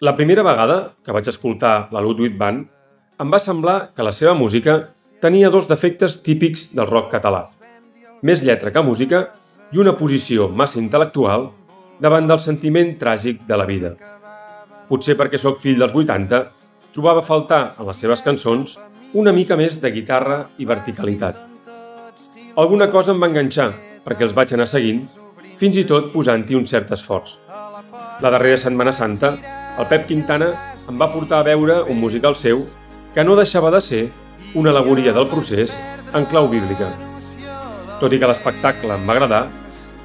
La primera vegada que vaig escoltar la Ludwig Band em va semblar que la seva música tenia dos defectes típics del rock català. Més lletra que música i una posició massa intel·lectual davant del sentiment tràgic de la vida. Potser perquè sóc fill dels 80, trobava faltar en les seves cançons una mica més de guitarra i verticalitat. Alguna cosa em va enganxar, perquè els vaig anar seguint, fins i tot posant-hi un cert esforç. La darrera Setmana Santa, el Pep Quintana em va portar a veure un musical seu que no deixava de ser una alegoria del procés en clau bíblica. Tot i que l'espectacle em va agradar,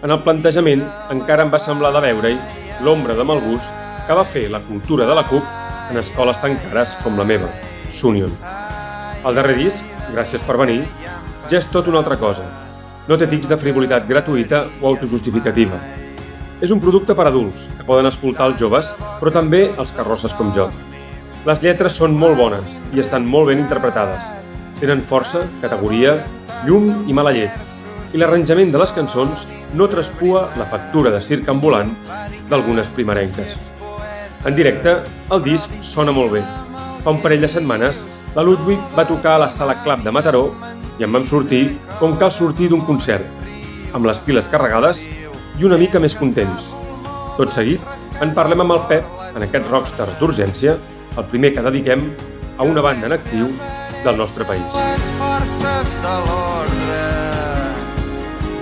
en el plantejament encara em va semblar de veure-hi l'ombra de mal gust que va fer la cultura de la CUP en escoles tan cares com la meva, Sunion. El darrer disc, Gràcies per venir, ja és tot una altra cosa. No té tics de frivolitat gratuïta o autojustificativa. És un producte per adults, que poden escoltar els joves, però també els carrosses com jo. Les lletres són molt bones i estan molt ben interpretades. Tenen força, categoria, llum i mala llet. I l'arranjament de les cançons no traspua la factura de circ ambulant d'algunes primerenques. En directe, el disc sona molt bé. Fa un parell de setmanes, la Ludwig va tocar a la Sala Club de Mataró i en vam sortir com cal sortir d'un concert, amb les piles carregades i una mica més contents. Tot seguit, en parlem amb el Pep en aquests rockstars d'urgència, el primer que dediquem a una banda en actiu del nostre país. Les forces de l'ordre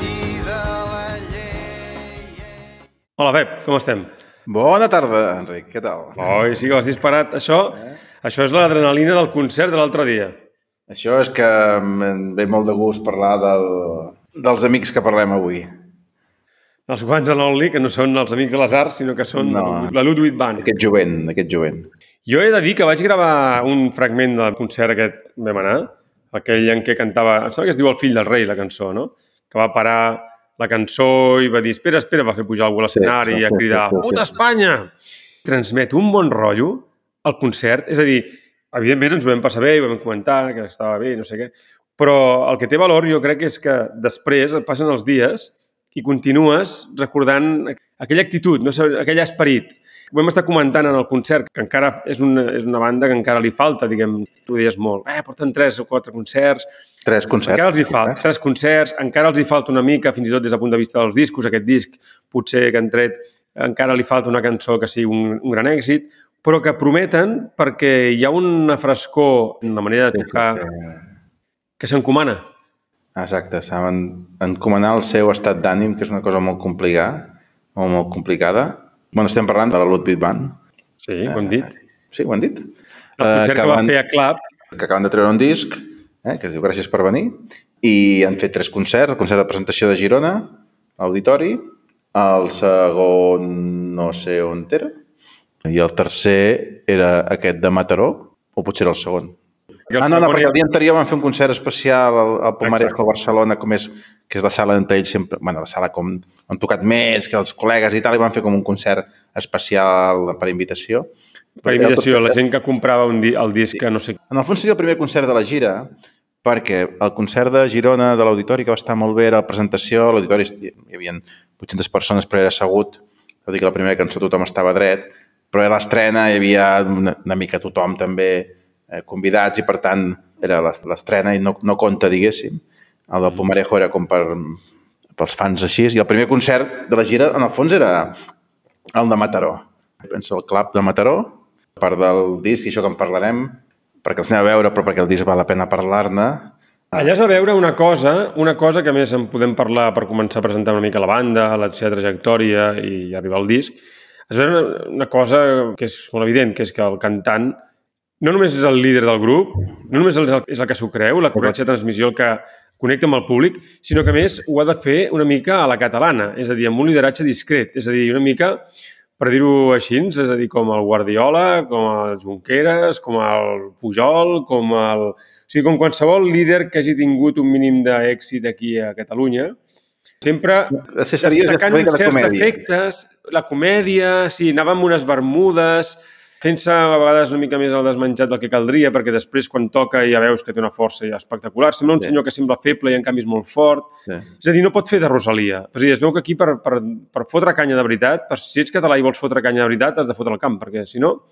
i de la llei. Hola Pep, com estem? Bona tarda, Enric, què tal? Oi, sí que has disparat. Això, això és l'adrenalina del concert de l'altre dia. Això és que em ve molt de gust parlar del, dels amics que parlem avui. Els Guants en Only, que no són els Amics de les Arts, sinó que són No. la Ludwig Band. Aquest jovent, aquest jovent. Jo he de dir que vaig gravar un fragment del concert aquest que vam anar, aquell en què cantava, em sembla que es diu El fill del rei, la cançó, no? Que va parar la cançó i va dir, espera, espera, va fer pujar algú a l'escenari Sí, sí, i a cridar, sí, sí, sí. puta Espanya! Transmet un bon rotllo al concert, és a dir, evidentment ens ho vam passar bé i ho vam comentar, que estava bé, no sé què, però el que té valor jo crec és que després passen els dies i continues recordant aquella actitud, no aquell esperit. Ho vam estar comentant en el concert, que encara és una, és una banda que encara li falta, diguem, tu deies molt, eh, porten tres o quatre concerts, Tres concerts. encara els hi falta, tres concerts, encara els hi falta una mica, fins i tot des del punt de vista dels discos, aquest disc potser que han tret, encara li falta una cançó que sigui un, un gran èxit, però que prometen perquè hi ha una frescor en la manera de Sí, sí, tocar sí. que s'encomana. Exacte, saben encomanar el seu estat d'ànim, que és una cosa molt complicada, molt, molt complicada. bueno, estem parlant de la Ludwig Band. Sí, ho hem dit. Sí, ho han dit? El concert Eh, que va van- fer a Club, que acaben de treure un disc, eh, que es diu Gràcies per venir, i han fet tres concerts, el concert de presentació de Girona, a l'Auditori, el segon no sé on era, i el tercer era aquest de Mataró, o potser era el segon. Ah, no, no, perquè era- el dia anterior van fer un concert especial al, al Pomarejo a Barcelona, com és, que és la sala on ells sempre... bueno, la sala com han tocat més que els col·legues i tal, i van fer com un concert especial per invitació. per invitació, la gent que comprava un di el disc que no sé... En el fons seria el primer concert de la gira, perquè el concert de Girona de l'Auditori, que va estar molt bé, era la presentació, a l'Auditori hi havia 800 persones, però era assegut, tot i que la primera cançó tothom estava dret, però a l'estrena hi havia una, una mica tothom també eh, convidats i per tant era l'es- l'estrena i no, no compta, diguéssim. El del Pomarejo era com per, pels fans així, i el primer concert de la gira, en el fons, era el de Mataró. Penso el club de Mataró, part del disc, i això que en parlarem, perquè els anem a veure, però perquè el disc val la pena parlar-ne. Allà es va veure una cosa, una cosa que a més en podem parlar per començar a presentar una mica la banda, la seva trajectòria i arribar al disc. Es veure una, una cosa que és molt evident, que és que el cantant no només és el líder del grup, no només és el, és el que s'ho creu, la corretja de transmissió, el que connecta amb el públic, sinó que més ho ha de fer una mica a la catalana, és a dir, amb un lideratge discret, és a dir, una mica, per dir-ho així, és a dir, com el Guardiola, com el Junqueras, com el Pujol, com el... O sigui, com qualsevol líder que hagi tingut un mínim d'èxit aquí a Catalunya, sempre destacant certs defectes, la comèdia, sí, anava amb unes bermudes, fent-se a vegades una mica més al desmenjat del que caldria, perquè després quan toca ja veus que té una força ja espectacular. Sembla un Sí. senyor que sembla feble i en canvi és molt fort. Sí. És a dir, no pot fer de Rosalia. A dir, es veu que aquí per, per, per fotre canya de veritat, per, si ets català i vols fotre canya de veritat, has de fotre el camp, perquè si no,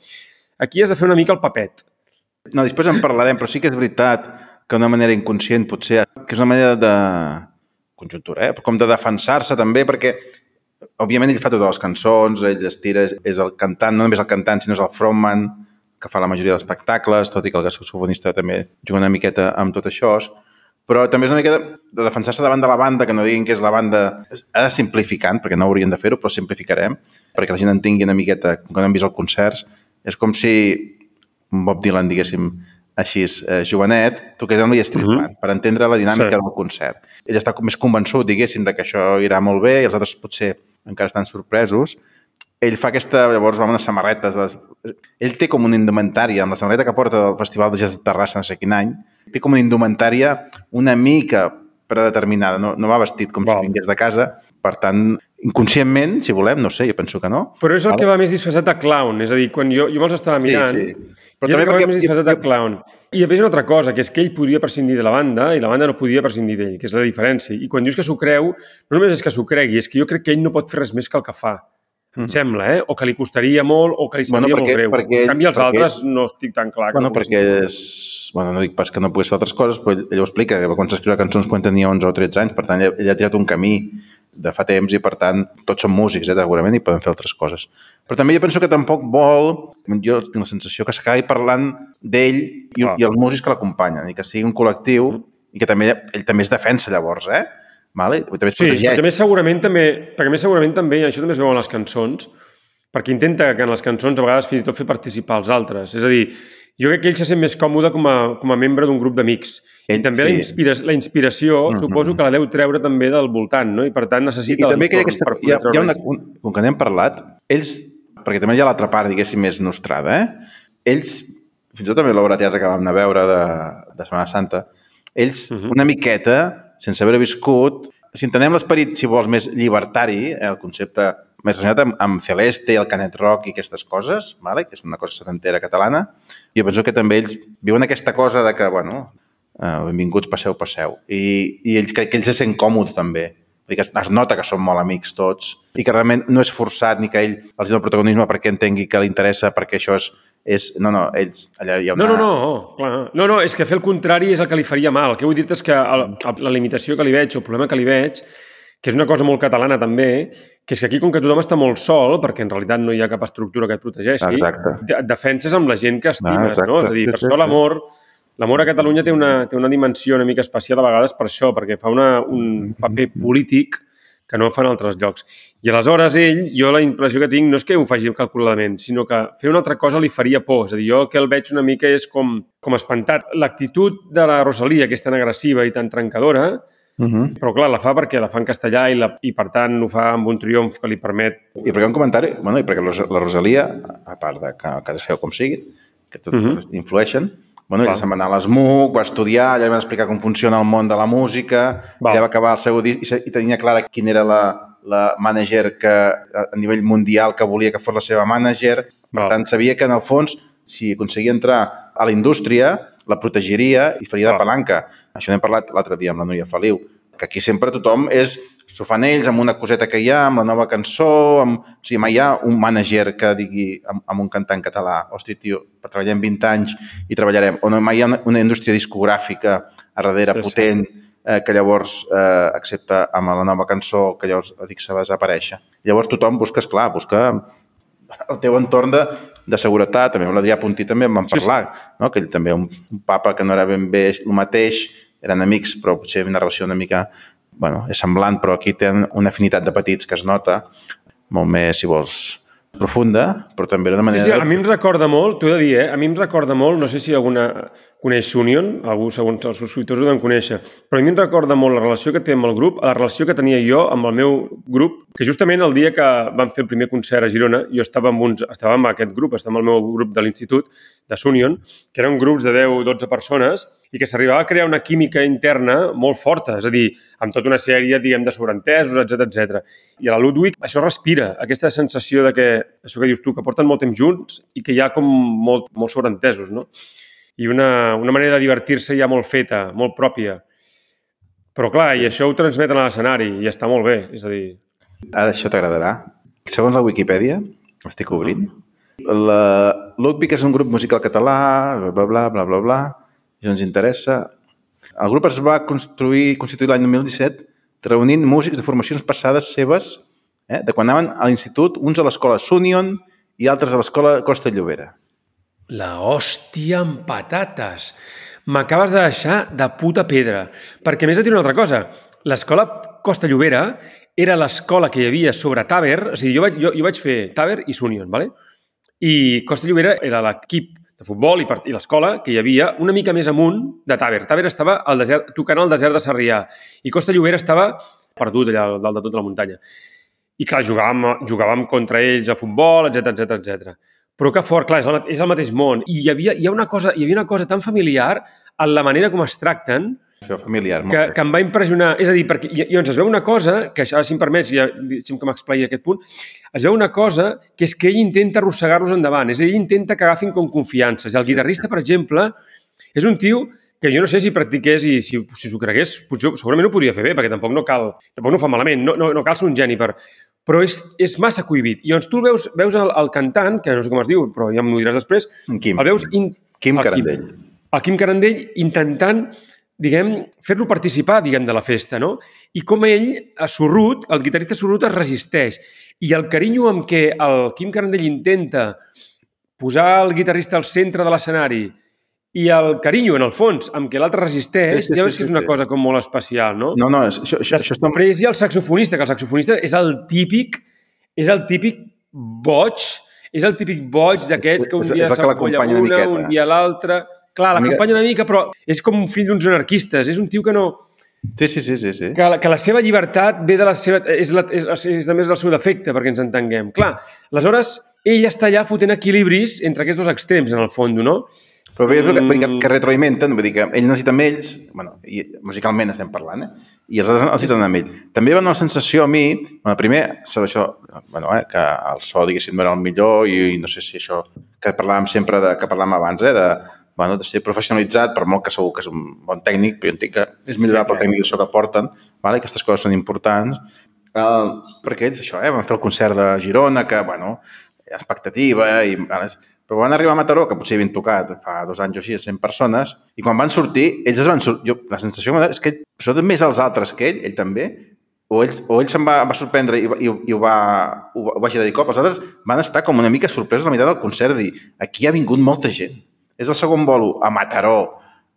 aquí has de fer una mica el papet. No, després en parlarem, però sí que és veritat que d'una manera inconscient potser, que és una manera de conjuntura, eh? com de defensar-se també, perquè òbviament ell fa totes les cançons, ell es tira, és, és el cantant, no només el cantant, sinó és el frontman que fa la majoria dels espectacles, tot i que el saxofonista també juga una miqueta amb tot això, però també és una mica de, de defensar-se davant de la banda, que no diguin que és la banda... Ara simplificant, perquè no haurien de fer-ho, però simplificarem, perquè la gent entengui una miqueta, com que no hem vist el concerts, és com si un Bob Dylan, diguéssim, així, eh, jovenet, toqués amb la Street Mhm. Band, per entendre la dinàmica Sí. del concert. Ell està més convençut, diguéssim, de que això irà molt bé i els altres potser encara estan sorpresos. Ell fa aquesta, llavors va amb unes samarretes. Les... Ell té com una indumentària, amb la samarreta que porta al Festival de Jazz de Terrassa no sé quin any, té com una indumentària una mica predeterminada, no, no va vestit com Val. si vingués de casa, per tant, inconscientment, si volem, no sé, jo penso que no. Però és el que va més disfressat de clown. És a dir, quan jo, jo me'ls estava Sí, mirant, sí. però Però també també perquè- més disfressat de clown. I després una altra cosa, que és que ell podria prescindir de la banda i la banda no podia prescindir d'ell, que és la diferència. I quan dius que s'ho creu, no només és que s'ho cregui, és que jo crec que ell no pot fer res més que el que fa. Em sembla, eh? O que li costaria molt o que li Bueno, sabria perquè- molt greu. perquè- en canvi, els perquè- altres no estic tan clar. que Bueno, no perquè és... Bueno, no dic pas que no pogués fer altres coses, però ell, ell ho explica, que va començar a escriure cançons quan tenia 11 o 13 anys, per tant, ell, ell ha triat un camí de fa temps i, per tant, tots són músics, eh, segurament, i poden fer altres coses. Però també jo penso que tampoc vol, jo tinc la sensació que s'acabi parlant d'ell i, i els músics que l'acompanyen, i que sigui un col·lectiu, i que també ell també es defensa llavors, eh? Vale? També es Sí, més segurament també, perquè més segurament també, això també es veu en les cançons, perquè intenta que en les cançons a vegades fins i tot fer participar els altres. És a dir, jo crec que ell se sent més còmode com a, com a membre d'un grup d'amics. I també la, sí. inspira, la inspiració Mhm. suposo que la deu treure també del voltant, no? I per tant necessita i també que ha, l'entorn aquesta, per hi ha, hi ha una, un, com que n'hem parlat, ells, perquè també hi ha l'altra part, diguéssim, més nostrada, eh? Ells, fins i tot també l'obra de teatre que vam anar a veure de, de Setmana Santa, ells Mhm. una miqueta, sense haver viscut, si entenem l'esperit, si vols, més llibertari, eh, el concepte més relacionat amb, amb Celeste, el Canet Rock i aquestes coses, vale? que és una cosa setantera catalana, jo penso que també ells viuen aquesta cosa de que, bueno, uh, benvinguts, passeu, passeu. I, i ells, que, que ells se sent còmode també. Vull dir que es, nota que són molt amics tots i que realment no és forçat ni que ell els dona el protagonisme perquè entengui que li interessa, perquè això és... és no, no, ells... Allà hi ha una... No, no, no, clar. No, no, és que fer el contrari és el que li faria mal. El que vull dir és que el, el, la limitació que li veig, o el problema que li veig, que és una cosa molt catalana també, que és que aquí, com que tothom està molt sol, perquè en realitat no hi ha cap estructura que et protegeixi, Exacte. te- et defenses amb la gent que estimes, exacte. no? És a dir, per això l'amor... L'amor a Catalunya té una, té una dimensió una mica especial a vegades per això, perquè fa una, un paper polític que no fan altres llocs. I aleshores ell, jo la impressió que tinc no és que ho faci calculadament, sinó que fer una altra cosa li faria por. És a dir, jo el que el veig una mica és com, com espantat. L'actitud de la Rosalia, que és tan agressiva i tan trencadora, Uh -huh. però clar, la fa perquè la fa en castellà i, la, i per tant ho fa amb un triomf que li permet... I perquè un comentari, bueno, i perquè la Ros- la Rosalia, a part de que, que sabeu com sigui, que tots uh Mhm. -huh. influeixen, bueno, ella se'n va anar a l'ESMUC, va estudiar, allà van explicar com funciona el món de la música, Val. ella va acabar el seu disc i, i tenia clara quina era la, la manager que a a nivell mundial que volia que fos la seva manager. Per tant, sabia que en el fons, si aconseguia entrar a la indústria, la protegiria i faria de palanca. Això n'hem parlat l'altre dia amb la Núria Feliu, que aquí sempre tothom és, s'ho fan ells amb una coseta que hi ha, amb la nova cançó, amb... o sigui, mai hi ha un manager que digui amb, amb un cantant català, hosti, tio, en 20 anys i treballarem, o no mai hi ha una, una indústria discogràfica a darrere Sí, sí. potent eh, que llavors eh, accepta amb la nova cançó que llavors dic se va desaparèixer. Llavors tothom busca, esclar, busca el teu entorn de, de seguretat. També amb l'Adrià Puntí també en vam Sí, sí. parlar, no? que ell també un, un papa que no era ben bé el mateix, eren amics, però potser una relació una mica bueno, és semblant, però aquí tenen una afinitat de petits que es nota, molt més, si vols, profunda, però també d'una Sí, manera... sí, a mi em recorda molt, t'ho he de dir, eh? a mi em recorda molt, no sé si alguna coneix Union, algú segons els subscriptors ho deuen conèixer, però a mi em recorda molt la relació que té amb el grup, la relació que tenia jo amb el meu grup, que justament el dia que vam fer el primer concert a Girona, jo estava amb, uns, estava amb aquest grup, estava amb el meu grup de l'institut, de Sunion, que eren grups de 10 o 12 persones, i que s'arribava a crear una química interna molt forta, és a dir, amb tota una sèrie, diguem, de sobreentesos, etc etc. I a la Ludwig això respira, aquesta sensació de que, això que dius tu, que porten molt temps junts i que hi ha com molt, molt sobreentesos, no? I una, una manera de divertir-se ja molt feta, molt pròpia. Però clar, i això ho transmeten a l'escenari i està molt bé, és a dir... Ara això t'agradarà. Segons la Wikipedia, estic obrint, la Ludwig és un grup musical català, bla, bla, bla, bla, bla, això ens interessa. El grup es va construir, constituir l'any 2017 reunint músics de formacions passades seves, eh, de quan anaven a l'institut, uns a l'escola Sunion i altres a l'escola Costa Llobera. La hòstia amb patates. M'acabes de deixar de puta pedra. Perquè més et diré una altra cosa. L'escola Costa Llobera era l'escola que hi havia sobre Taver, o sigui, jo vaig, jo, jo vaig fer Taver i Sunion, ¿vale? i Costa Llobera era l'equip de futbol i, i l'escola que hi havia una mica més amunt de Taver. Taver estava al desert, tocant al desert de Sarrià i Costa Llobera estava perdut allà al dalt de tota la muntanya. I clar, jugàvem, jugàvem contra ells a futbol, etc etc etc. Però que fort, clar, és el, és el mateix món. I hi havia, hi, ha una cosa, hi havia una cosa tan familiar en la manera com es tracten Això familiar. que, que em va impressionar. És a dir, perquè llavors es veu una cosa, que això, si em permets, ja, deixa'm que m'expliqui aquest punt, es veu una cosa que és que ell intenta arrossegar-los endavant, és a dir, ell intenta que agafin com confiances. I el guitarrista, per exemple, és un tio que jo no sé si practiqués i si si s'ho cregués, potser, segurament ho podria fer bé, perquè tampoc no cal, tampoc no fa malament, no, no, no cal ser un geni per... Però és, és massa cohibit. I llavors tu el veus, veus el, el cantant, que no sé com es diu, però ja m'ho diràs després, Quim. el veus... In, Quim el Carandell. el Quim Carandell intentant diguem, fer-lo participar, diguem, de la festa, no? I com ell, a Sorrut, el guitarrista Sorrut es resisteix. I el carinyo amb què el Quim Carandell intenta posar el guitarrista al centre de l'escenari i el carinyo, en el fons, amb què l'altre resisteix, Sí, sí, ja veus sí, que és una sí. cosa com molt especial, no? No, no, és- això, això, això està... Hi ha el saxofonista, que el saxofonista és el típic, és el típic boig, és el típic boig d'aquests que un dia el s'enfolla una una, un dia l'altre... Clar, l'acompanya una mica, però és com un fill d'uns anarquistes. És un tio que no... Sí, sí, sí, sí. sí. Que, la- que la seva llibertat ve de la seva... És, la, és, és de més del seu defecte, perquè ens entenguem. Clar, aleshores, ell està allà fotent equilibris entre aquests dos extrems, en el fons, no? Però bé, mm. vull dir que, Mm. que retroalimenten, vull dir que ell necessita amb ells, bueno, i musicalment estem parlant, eh? i els altres necessiten amb ell. També va donar la sensació a mi, bueno, primer, sobre això, bueno, eh, que el so, diguéssim, no era el millor i, i no sé si això que parlàvem sempre, de, que parlàvem abans, eh, de, bueno, de ser professionalitzat, per molt que segur que és un bon tècnic, però jo entenc que és millorable el tècnic això que porten, vale? aquestes coses són importants, uh, perquè ells, això, eh, van fer el concert de Girona, que, bueno, expectativa, i, però van arribar a Mataró, que potser havien tocat fa dos anys o així, 100 persones, i quan van sortir, ells es van sortir, jo, la sensació que és que ell, sobretot més els altres que ell, ell també, o ell, o ell se'n va, va sorprendre i, i, i ho, va, ho, va- ho va girar de cop, els altres van estar com una mica sorpresos a la meitat del concert, dir, aquí ha vingut molta gent. És el segon bolo a Mataró,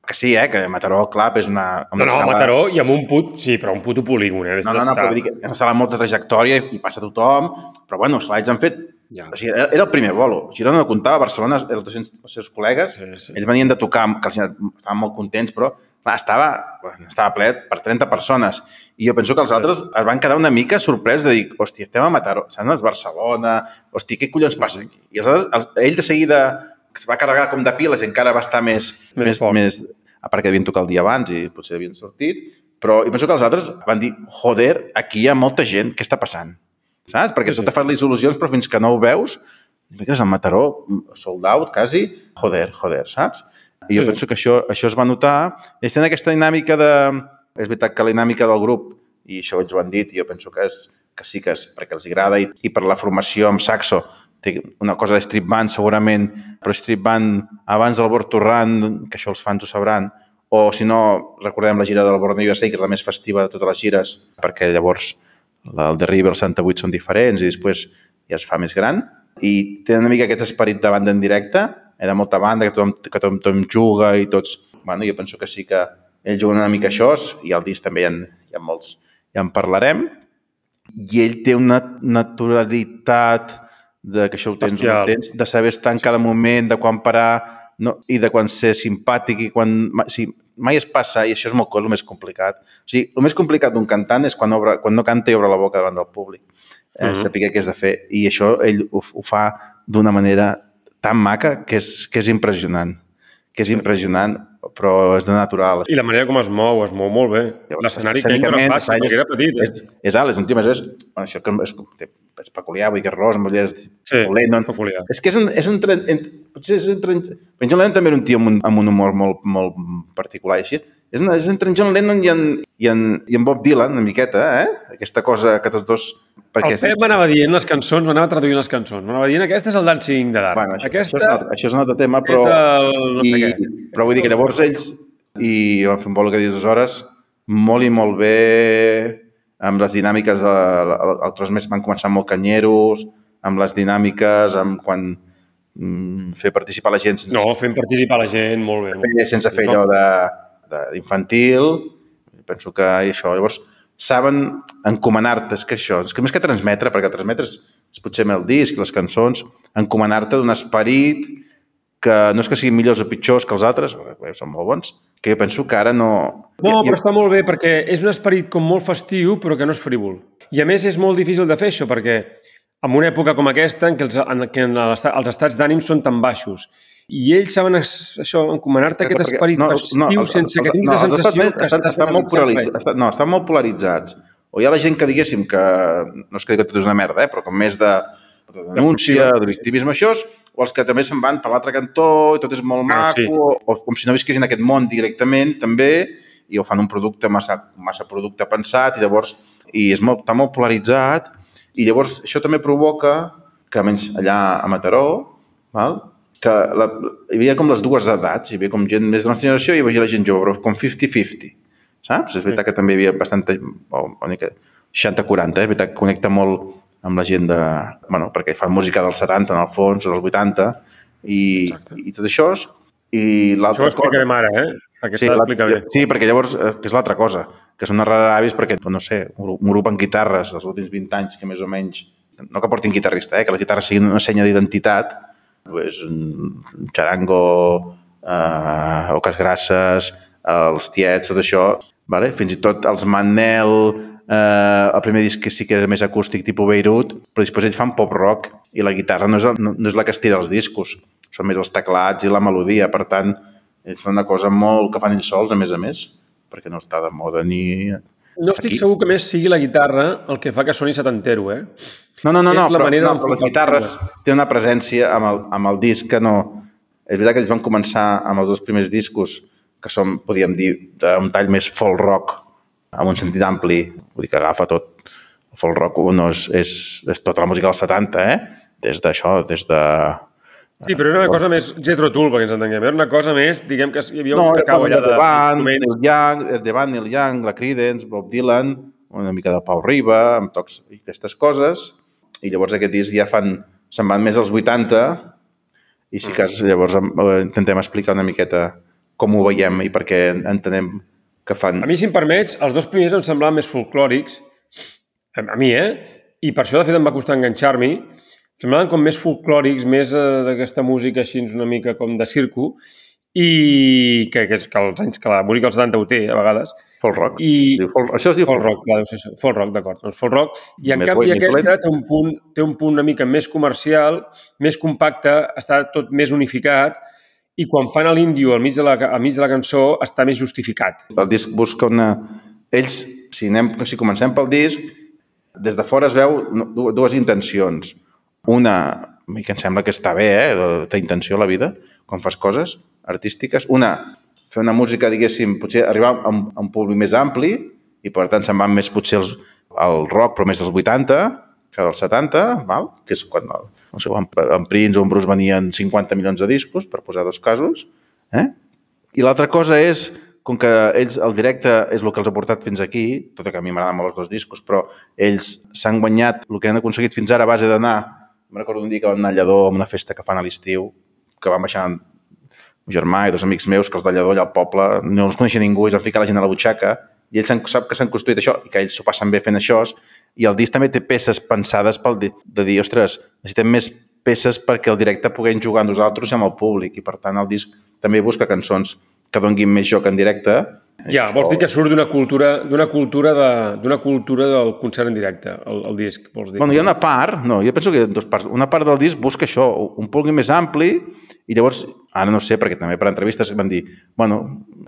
que sí, eh, que Mataró Club és una... No, no, a Mataró i amb un put... Sí, però un puto polígon, eh? No, no, no, però vull dir que és una sala amb molta trajectòria i passa tothom, però bueno, els han fet... Ja. O sigui, era, era el primer bolo. Girona no comptava, Barcelona, els, 200, els seus col·legues, Sí, sí. ells venien de tocar, que els, estaven molt contents, però clar, estava, estava ple per 30 persones. I jo penso que els altres es van quedar una mica sorprès de dir, hòstia, estem a Mataró, estem a Barcelona, hòstia, què collons passa aquí? I els altres, els, ell de seguida es va carregar com de piles i encara va estar més, Més més, més, a part que havien tocat el dia abans i potser havien sortit, però jo penso que els altres van dir, joder, aquí hi ha molta gent, què està passant? Saps? Perquè Sí, tu sí. te fas les il·lusions, però fins que no ho veus, dimecres a Mataró, sold out, quasi, joder, joder, saps? I jo Sí, penso que això, això es va notar. Ells tenen aquesta dinàmica de... És veritat que la dinàmica del grup, i això ells ho han dit, i jo penso que, és, que sí que és perquè els agrada, i, i per la formació amb saxo, té una cosa de strip band segurament, però strip band abans del Bord Torrant, que això els fans ho sabran, o si no, recordem la gira del Borneo USA, que és la més festiva de totes les gires, perquè llavors la- el de River, el Santa 8 són diferents i després ja es fa més gran. I té una mica aquest esperit de banda en directe, de molta banda, que tothom, que tothom, tothom juga i tots... Bueno, jo penso que sí que ells juguen una mica això, i al disc també hi ha, hi ha molts, ja en parlarem. I ell té una naturalitat de que això ho tens, ho tens de saber estar en cada moment, de quan parar no, i de quan ser simpàtic i quan... Sí, mai es passa, i això és molt el més complicat. O sigui, el més complicat d'un cantant és quan, obre, quan no canta i obre la boca davant del públic. Eh, uh. -huh. Saber què és de fer. I això ell ho, ho fa d'una manera tan maca que és, que és impressionant. Que és impressionant. però és de natural. I la manera com es mou, es mou molt bé. L'escenari que ell no era fàcil, perquè era petit. Eh? És, és alt, és un tio. És, bueno, això que és, és peculiar, vull que és ros, amb ulleres... Sí, Lennon. peculiar. És que és un... És un potser és un tren, en John Lennon també era un tio amb un, amb un humor molt, molt particular i així. És, una, és entre en John Lennon i en, i, en, i en Bob Dylan, una miqueta, eh? Aquesta cosa que tots dos... El Pep m'anava dient les cançons, m'anava traduint les cançons. M'anava dient, aquesta és el Dancing de Dark. Bueno, això, aquesta això, és un altre, això és un altre tema, però... el no sé i, què. però vull dir que llavors ells, i van fer un bolo que dius hores, molt i molt bé amb les dinàmiques de, el tros més van començar molt canyeros, amb les dinàmiques, amb quan fer participar la gent sense, No, fent participar la gent, molt bé. Molt bé. fer, sense fer allò d'infantil. Penso que i això. Llavors, saben encomanar-te, és que això, és que més que transmetre, perquè transmetre és, és potser amb el disc, les cançons, encomanar-te d'un esperit que no és que siguin millors o pitjors que els altres, són molt bons, que jo penso que ara no... No, però està molt bé perquè és un esperit com molt festiu però que no és frívol. I a més és molt difícil de fer això perquè en una època com aquesta en què els, en què en els estats d'ànim són tan baixos i ells saben es- això, encomanar-te aquest Perquè- esperit festiu els- sense que tinguis no, la sensació estats que estan, estàs estan, molt polaritzats, estan, no, estan molt polaritzats. O hi ha la gent que diguéssim que, no és que digui que tot és una merda, eh, però com més de, de denúncia, de victimisme, això, és, o els que també se'n van per l'altre cantó i tot és molt Ah, maco, sí. o, o com si no visquessin aquest món directament, també, i ho fan un producte massa, massa producte pensat, i llavors i és molt, està molt polaritzat, i llavors això també provoca que almenys allà a Mataró, val? que la, hi havia com les dues edats, hi havia com gent més de la nostra generació i hi havia la gent jove, però com 50-50, saps? És veritat que també hi havia bastanta, o una mica 60-40, eh? és veritat que connecta molt amb la gent de... Bueno, perquè fan música dels 70 en el fons, o dels 80, i, i tot això. és- I Això ho l'altra cosa... explicarem ara, eh? Perquè Sí, la- bé. sí, perquè llavors, eh, que és l'altra cosa, que són ravis perquè, no sé, un grup- amb guitarres dels últims 20 anys que més o menys, no que portin guitarrista, eh, que la guitarra sigui una senya d'identitat, pues, un xarango, eh, oques grasses, els tiets, tot això, vale? fins i tot els Manel, eh, el primer disc que sí que era més acústic, tipus Beirut, però després ells fan pop-rock i la guitarra no és, el, no, no és la que es tira els discos, són més els teclats i la melodia, per tant, fan una cosa molt que fan ells sols, a més a més, perquè no està de moda ni... No estic Aquí. segur que més sigui la guitarra el que fa que soni setantero, eh? No, no, no, És no, la però, no, però les guitarres tenen una presència amb el, amb el disc que no... És veritat que ells van començar amb els dos primers discos, que són, podríem dir, d'un tall més folk rock, amb un sentit ampli, vull dir que agafa tot. El folk rock no és, és, és tota la música dels 70, eh? Des d'això, des de... Sí, però era una cosa més Jethro Tull, perquè ens entenguem. Era una cosa més, diguem que hi havia No, un era cacau allà. Neil Young, el The Band, Neil Young, la Creedence, Bob Dylan, una mica de Pau Riba, amb tocs i aquestes coses, i llavors aquest disc ja fan, se'n van més als 80, i sí que es- llavors eh, intentem explicar una miqueta com ho veiem i per què entenem que fan... A mi, si em permets, els dos primers em semblaven més folclòrics, a a mi, eh? I per això, de fet, em va costar enganxar-m'hi. Semblaven com més folclòrics, més eh, d'aquesta música així una mica com de circo, i que, que, que, els anys, que la música dels 70 ho té, a vegades. Folk rock. I, Diu folk, això es diu Folk rock, clar, ser això. Folk rock, d'acord. Doncs folk rock. I en canvi aquesta té un, punt, té un punt una mica més comercial, més compacte, està tot més unificat i quan fan l'índio al, mig de la, al mig de la cançó està més justificat. El disc busca una... Ells, si, anem, si comencem pel disc, des de fora es veu dues intencions. Una, mi que em sembla que està bé, eh? té intenció a la vida, quan fas coses artístiques. Una, fer una música, diguéssim, potser arribar a un, a un públic més ampli i per tant se'n van més potser els, el rock, però més dels 80, que dels 70, val? que és quan el, no sé, en, en Prince o en Bruce venien 50 milions de discos, per posar dos casos. Eh? I l'altra cosa és, com que ells, el directe és el que els ha portat fins aquí, tot i que a mi m'agraden molt els dos discos, però ells s'han guanyat el que han aconseguit fins ara a base d'anar, me'n recordo un dia que vam anar a Lledó a una festa que fan a l'estiu, que vam baixar un germà i dos amics meus, que els de Lledó allà al poble, no els coneixia ningú, i els van ficar la gent a la butxaca, i ells sap que s'han construït això, i que ells s'ho passen bé fent això, i el disc també té peces pensades pel de dir, ostres, necessitem més peces perquè el directe puguem jugar nosaltres i amb el públic, i per tant el disc també busca cançons que donguin més joc en directe. Ja, vols dir que surt d'una cultura d'una cultura, de, d'una cultura del concert en directe, el, el disc, vols dir? Bueno, hi ha una part, no, jo penso que hi ha dues parts. Una part del disc busca això, un públic més ampli I llavors, ara no sé, perquè també per entrevistes van dir, bueno,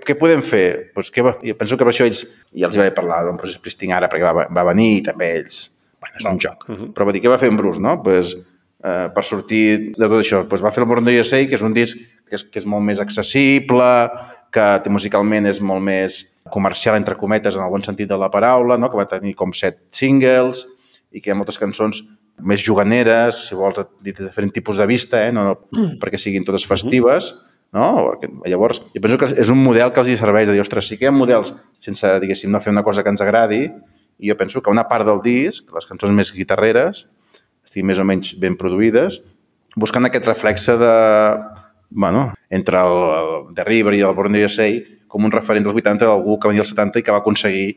què podem fer? Pues, què va? I penso que per això ells, i els hi vaig parlar d'un Bruce Springsteen ara, perquè va, va venir i també ells, bueno, és un joc. Uh -huh. Però va dir, què va fer en Bruce, no? Pues, eh, per sortir de tot això, pues va fer el Born USA, que és un disc que és, que és molt més accessible, que musicalment és molt més comercial, entre cometes, en el bon sentit de la paraula, no? que va tenir com set singles i que hi ha moltes cançons més juganeres, si vols, de diferent tipus de vista, eh? no, no perquè siguin totes festives, no? Perquè, llavors, jo penso que és un model que els hi serveix de dir, ostres, sí que hi ha models sense, diguéssim, no fer una cosa que ens agradi, i jo penso que una part del disc, les cançons més guitarreres, estiguin més o menys ben produïdes, buscant aquest reflexe de, bueno, entre el, el The River i el Born USA com un referent dels 80 d'algú que venia als 70 i que va aconseguir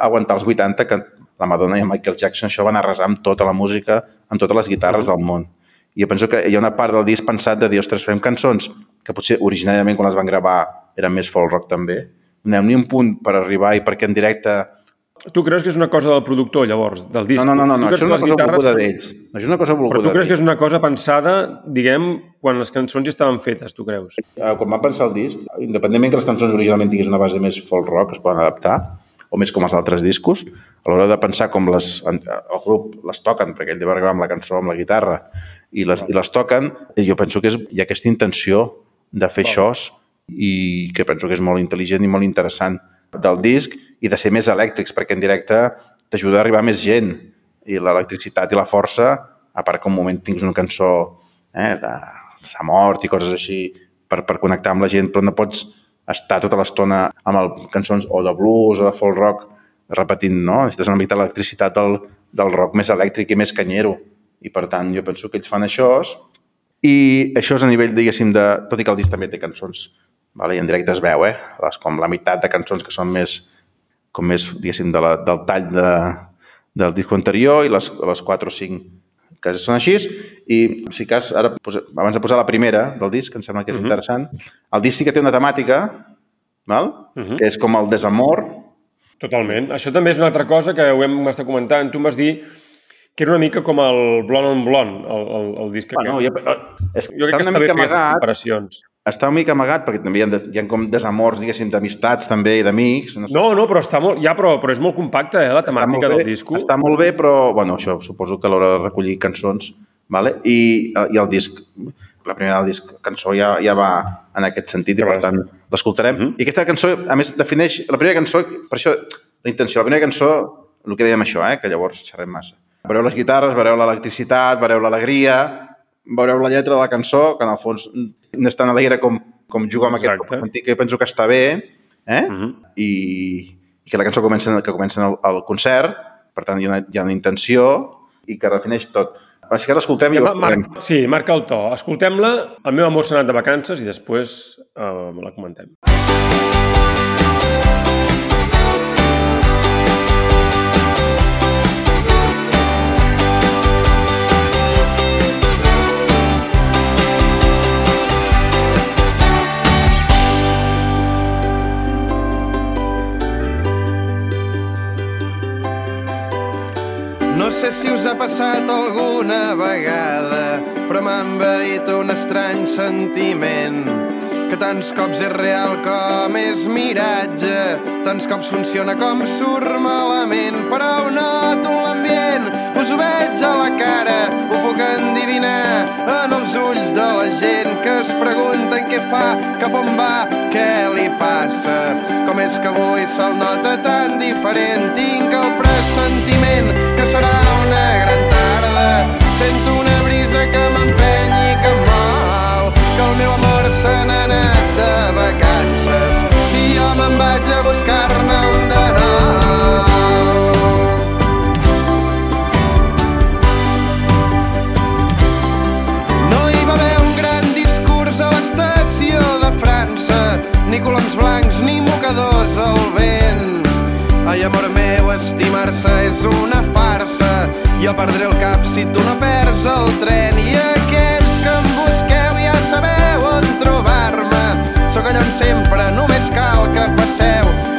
aguantar els 80, que la Madonna i el Michael Jackson això van arrasar amb tota la música, amb totes les guitarres del món. I jo penso que hi ha una part del disc pensat de dir, ostres, fem cançons que potser originàriament quan les van gravar eren més folk rock també. No hi ha ni un punt per arribar i perquè en directe Tu creus que és una cosa del productor, llavors, del disc? No, no, no, no, Tu això és una cosa guitarres- volguda d'ells. Això és una cosa volguda Però tu creus que és una cosa pensada, diguem, quan les cançons ja estaven fetes, tu creus? Eh, Quan van pensar el disc, independentment que les cançons originalment tingués una base més folk rock, es poden adaptar, o més com els altres discos, a l'hora de pensar com les, el grup les toquen, perquè ell deu gravar amb la cançó, amb la guitarra, i les, i les toquen, i jo penso que és, hi ha aquesta intenció de fer això i que penso que és molt intel·ligent i molt interessant del disc i de ser més elèctrics, perquè en directe t'ajuda a arribar a més gent i l'electricitat i la força, a part que un moment tinguis una cançó eh, de s'ha mort i coses així per, per connectar amb la gent, però no pots estar tota l'estona amb el, cançons o de blues o de folk rock repetint, no? Necessites una mica l'electricitat del, del rock més elèctric i més canyero. I per tant, jo penso que ells fan això i això és a nivell, diguéssim, de... Tot i que el disc també té cançons, vale? i en directe es veu, eh? Les, com la meitat de cançons que són més, com més, diguéssim, de la, del tall de, del disc anterior i les, les 4 o 5 que són així. I si cas, ara, abans de posar la primera del disc, que em sembla que és uh -huh. interessant, el disc sí que té una temàtica, val? Uh -huh. que és com el desamor, Totalment. Això també és una altra cosa que ho hem estat comentant. Tu em vas dir que era una mica com el Blond on Blond, el, el, el disc Bueno, aquest. jo, és, Jo crec que està bé fer aquestes comparacions. Està una mica amagat, perquè també hi ha, des- hi ha com desamors, diguéssim, d'amistats també i d'amics. No sé. No, no, però està molt... Ja, però, però és molt compacte, eh, la temàtica bé, del disco. Està molt bé, però, bueno, això suposo que a l'hora de recollir cançons, vale? I, i el disc, la primera del disc, cançó ja, ja va en aquest sentit i, per tant, l'escoltarem. Mhm. I aquesta cançó, a més, defineix... La primera cançó, per això, la intenció, la primera cançó, el que dèiem això, eh, que llavors xerrem massa. Veureu les guitarres, veureu l'electricitat, veureu l'alegria, veureu la lletra de la cançó, que en el fons no és tan alegre com, com jugar amb aquest Exacte. pop antic, que penso que està bé, eh? Mhm. i, i que la cançó comença, que comença el, el concert, per tant hi ha, una, hi ha una intenció i que defineix tot. Així que l'escoltem i Ja, ho ma- expliquem. marca, sí, marca el to. Escoltem-la. El meu amor s'ha anat de vacances i després eh, la comentem. No sé si us ha passat alguna vegada, però m'ha envaït un estrany sentiment. Que tants cops és real com és miratge, tants cops funciona com surt malament, però ho noto en l'ambient, us ho veig a la cara, endivinar en els ulls de la gent que es pregunten què fa, cap on va, què li passa, com és que avui se'l nota tan diferent, tinc el pressentiment que serà una gran tarda, sento una brisa que m'empeny i que em que el meu amor se n'ha anat de vacances. I jo me'n vaig a buscar-ne un de nou. Ni coloms blancs ni mocadors al vent. Ai, amor meu, estimar-se és una farsa. Jo perdré el cap si tu no perds el tren. I aquells que em busqueu ja sabeu on trobar-me. Sóc allà on sempre, només cal que passeu.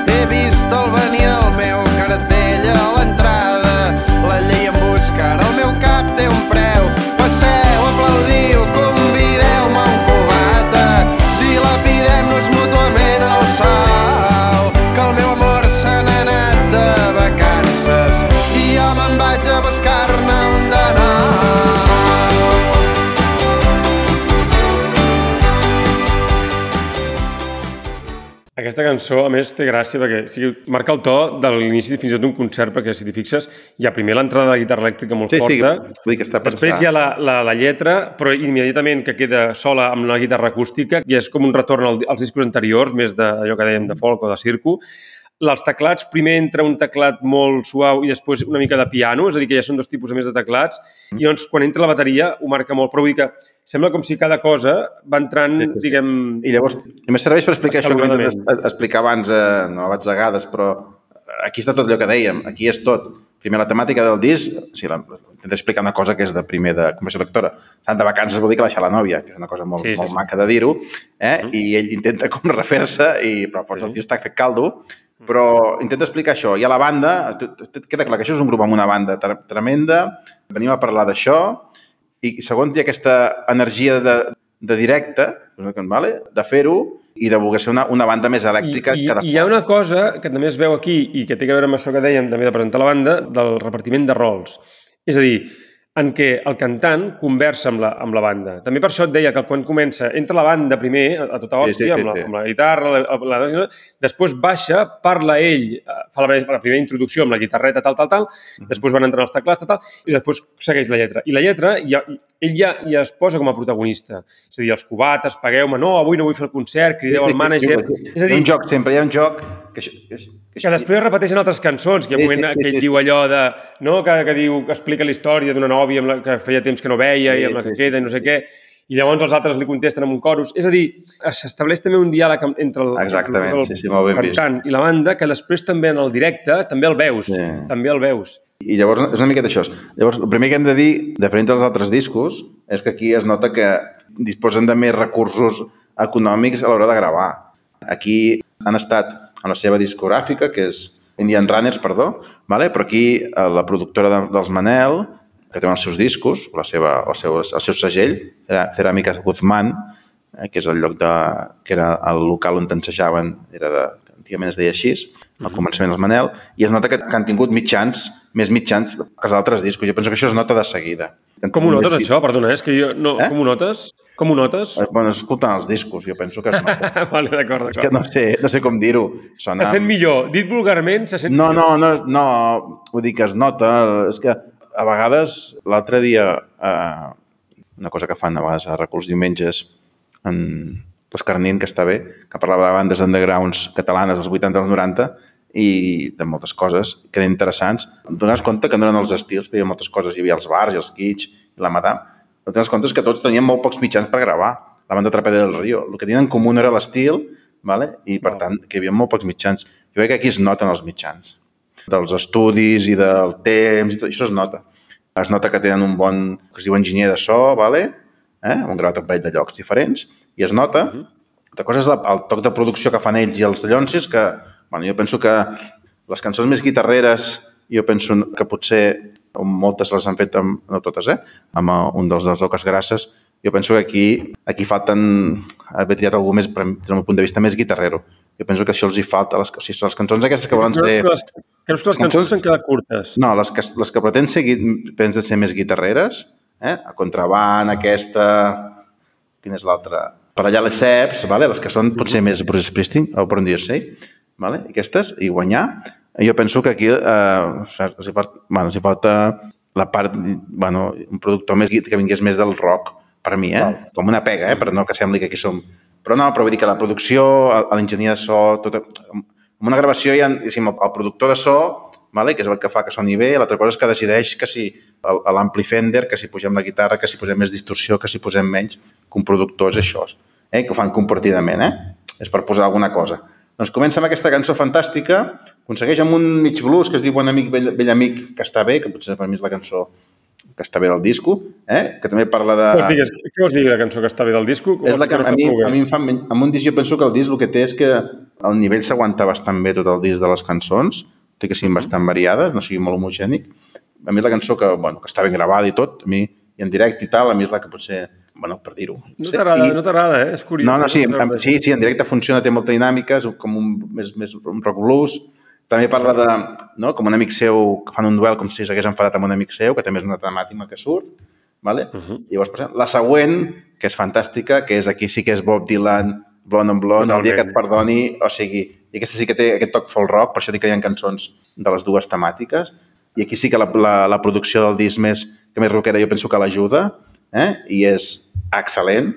Aquesta cançó, a més, té gràcia perquè o sigui, marca el to de l'inici fins i tot d'un concert, perquè si t'hi fixes, hi ha primer l'entrada de la guitarra elèctrica molt Sí, sí, forta, vull dir que està després hi ha la, la, la lletra, però immediatament que queda sola amb la guitarra acústica, i és com un retorn al- als discos anteriors, més d'allò que dèiem de folk o de circo. Els teclats, primer entra un teclat molt suau i després una mica de piano, és a dir, que ja són dos tipus a més de teclats, i llavors quan entra la bateria ho marca molt, però vull dir que sembla com si cada cosa va entrant, Sí, sí, diguem... I llavors, i més serveix per explicar això que explicar abans, eh, no a batzegades, però aquí està tot allò que dèiem, aquí és tot. Primer, la temàtica del disc, si la, intenta explicar una cosa que és de primer de conversió lectora. Sant de vacances vol dir que deixar la nòvia, que és una cosa molt, Sí, sí, molt sí. maca de dir-ho, eh? i ell intenta com refer-se, i, però fons Sí. el tio està fet caldo, però intenta explicar això. I a la banda, queda clar que això és un grup amb una banda tre- tremenda, venim a parlar d'això, i segons hi ha aquesta energia de, de directe, vale? de fer-ho, i de voler ser una, una banda més elèctrica I, i, I hi ha una cosa que també es veu aquí i que té a veure amb això que dèiem també de presentar la banda, del repartiment de rols. És a dir, en què el cantant conversa amb la, amb la banda. També per això et deia que quan comença, entra la banda primer, a, a tota Sí, hòstia, sí, sí, amb, la, sí. amb la guitarra, la, la, la, després baixa, parla ell, eh, fa la, la primera introducció amb la guitarreta, tal, tal, tal, Mhm. després van entrar els teclats, tal, tal, i després segueix la lletra. I la lletra, ja, ell ja, ja es posa com a protagonista. És a dir, els cubates, pagueu-me, no, avui no vull fer el concert, crideu al mànager... És a Hi ha dir, un joc, sempre hi ha un joc que, això, que, és- que, que després es repeteixen altres cançons, que hi ha Sí, un moment sí, sí, que ell sí. diu allò de... No? Que, que diu, que explica la història d'una nòvia amb la, que feia temps que no veia i Sí, amb la que sí, sí, queda i sí, no sé sí. què, i llavors els altres li contesten amb un corus. És a dir, s'estableix també un diàleg entre el, Exactament, entre el sí, sí, ben vist. cantant i la banda, que després també en el directe també el veus, Sí. també el veus. I llavors és una miqueta això. Llavors, el primer que hem de dir, diferent dels altres discos, és que aquí es nota que disposen de més recursos econòmics a l'hora de gravar. Aquí han estat en la seva discogràfica, que és Indian Runners, perdó, vale? però aquí eh, la productora de, dels Manel, que té els seus discos, la seva, el, seu, el seu segell, era Ceràmica Guzmán, eh, que és el lloc de, que era el local on ensejaven, era de, antigament es deia així, al començament els Manel, i es nota que, que han tingut mitjans, més mitjans que els altres discos. Jo penso que això es nota de seguida. Com ho notes, això? Perdona, és que jo... No, Eh? Com ho notes? Com ho notes? Eh, Bueno, escoltant els discos, jo penso que es nota. vale, d'acord, És que d'acord. no sé, no sé com dir-ho. Sona... Se sent millor. Dit vulgarment, se sent No, millor. no, no, no, vull dir que es nota, és que a vegades, l'altre dia, eh, una cosa que fan a vegades a Reculs Diumenges, en l'Escarnin, que està bé, que parlava de bandes undergrounds catalanes dels 80 als 90 i de moltes coses que eren interessants. Dones compte que no eren els estils, hi havia moltes coses, hi havia els bars i els kitsch i la madame, et dones compte que tots tenien molt pocs mitjans per gravar. La banda Trapeda del Río. El que tenien en comú no era l'estil, vale? i per tant, que hi havia molt pocs mitjans. Jo crec que aquí es noten els mitjans dels estudis i del temps, i tot això es nota. Es nota que tenen un bon, que es diu enginyer de so, vale? eh? un gravat un parell de llocs diferents, i es nota. Altra cosa és la, el toc de producció que fan ells i els Llonsis, que bueno, jo penso que les cançons més guitarreres, jo penso que potser moltes les han fet, amb, no totes, eh? amb eh, un dels dels Oques Grasses, jo penso que aquí, aquí falten, haver triat algú més, des del meu punt de vista, més guitarrero. Jo penso que això els hi falta. Les, o sigui, les cançons aquestes que volen Creus ser... que les, creus que les cançons s'han quedat curtes? No, les que, les que pretén ser, pretén ser més guitarreres, eh? a contraband, aquesta... Quina és l'altra? Per allà les ceps, vale? les que són potser més Bruce Springsteen, o dir sí, vale? aquestes, i guanyar. Jo penso que aquí eh, els, hi falta, bueno, els hi falta la part, bueno, un productor més, que vingués més del rock, per mi, eh? com una pega, eh? però no que sembli que aquí som... Però no, però vull dir que la producció, l'enginyer de so, tot, en una gravació hi ha diguéssim, el productor de so, vale? que és el que fa que soni bé, l'altra cosa és que decideix que si l'ampli Fender, que si posem la guitarra, que si posem més distorsió, que si posem menys, que un productor és això, eh? que ho fan compartidament, eh? és per posar alguna cosa. Doncs comença amb aquesta cançó fantàstica, aconsegueix amb un mig blues que es diu Bon amic, vell, vell amic, que està bé, que potser per mi és la cançó que està bé del disco, eh? que també parla de... Què vols dir, què vols dir la cançó que està bé del disco? És la que a mi, a mi em fa... Amb un disc jo penso que el disc el que té és que el nivell s'aguanta bastant bé tot el disc de les cançons, tot i que siguin bastant variades, no sigui molt homogènic. A mi és la cançó que, bueno, que està ben gravada i tot, a mi, i en directe i tal, a mi és la que potser, bueno, per dir-ho. No t'agrada, I- no t'agrada, eh? És curiós. no, no, sí, en- sí, sí, en directe funciona, té molta dinàmica, és com un, més, més un rock blues. També parla de, no, com un amic seu, que fan un duel com si s'hagués enfadat amb un amic seu, que també és una temàtica que surt. Vale? Uh -huh. Llavors, per exemple, la següent, que és fantàstica, que és aquí sí que és Bob Dylan Blond on Blond, el dia que et perdoni, o sigui, i aquesta sí que té aquest toc folk rock, per això dic que hi ha cançons de les dues temàtiques, i aquí sí que la, la, la producció del disc més, que més rockera jo penso que l'ajuda, eh? i és excel·lent,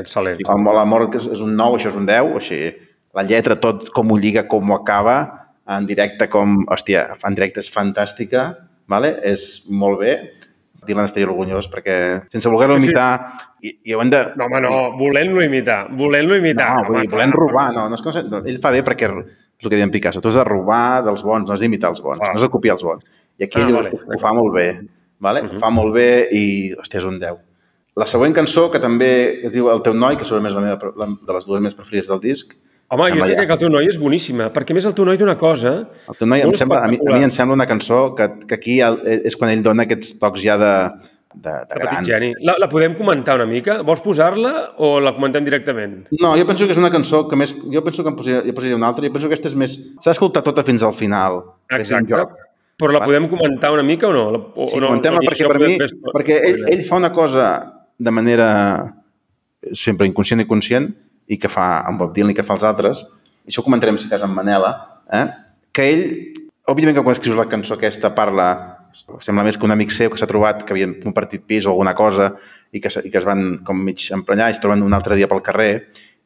Excel·lent. com l'amor que és, és un 9, això és un 10, o sigui, la lletra tot com ho lliga, com ho acaba, en directe com, hòstia, en directe és fantàstica, vale? és molt bé. Dylan estaria orgullós perquè, sense voler-lo Sí, sí. imitar, i, i ho de... No, home, no, volent-lo imitar, volent-lo imitar. No, vull dir, home, clar. robar, no, no és que no, sé, no, ell fa bé perquè és el que diem Picasso, tu has de robar dels bons, no has d'imitar els bons, Clar. no has de copiar els bons. I aquí Ah, ell ho, vale, ho d'acord. fa molt bé, vale? ho fa molt bé i, hòstia, és un 10. La següent cançó, que també es diu El teu noi, que segurament és la meva, la, de les dues més preferides del disc, Home, jo diria que el teu noi és boníssima, perquè més el teu noi té una cosa... el teu noi, em sembla, a, mi, a mi em sembla una cançó que, que aquí el, és quan ell dona aquests tocs ja de, de, de gran. petit geni. La, la podem comentar una mica? Vols posar-la o la comentem directament? No, jo penso que és una cançó que més... Jo penso que em posaria, jo posaria una altra. Jo penso que aquesta és més... S'ha d'escoltar tota fins al final. És un Exacte. joc. Però la Vale. podem comentar una mica o no? La- O, Sí, no comentem-la o perquè per mi... fer- Perquè ell, ell fa una cosa de manera sempre inconscient i conscient i que fa amb Bob Dylan i que fa els altres. I això ho comentarem, si cas, amb Manela. Eh? Que ell, òbviament que quan escrius la cançó aquesta parla sembla més que un amic seu que s'ha trobat que havien compartit pis o alguna cosa i que, i que es van com mig emprenyar i es troben un altre dia pel carrer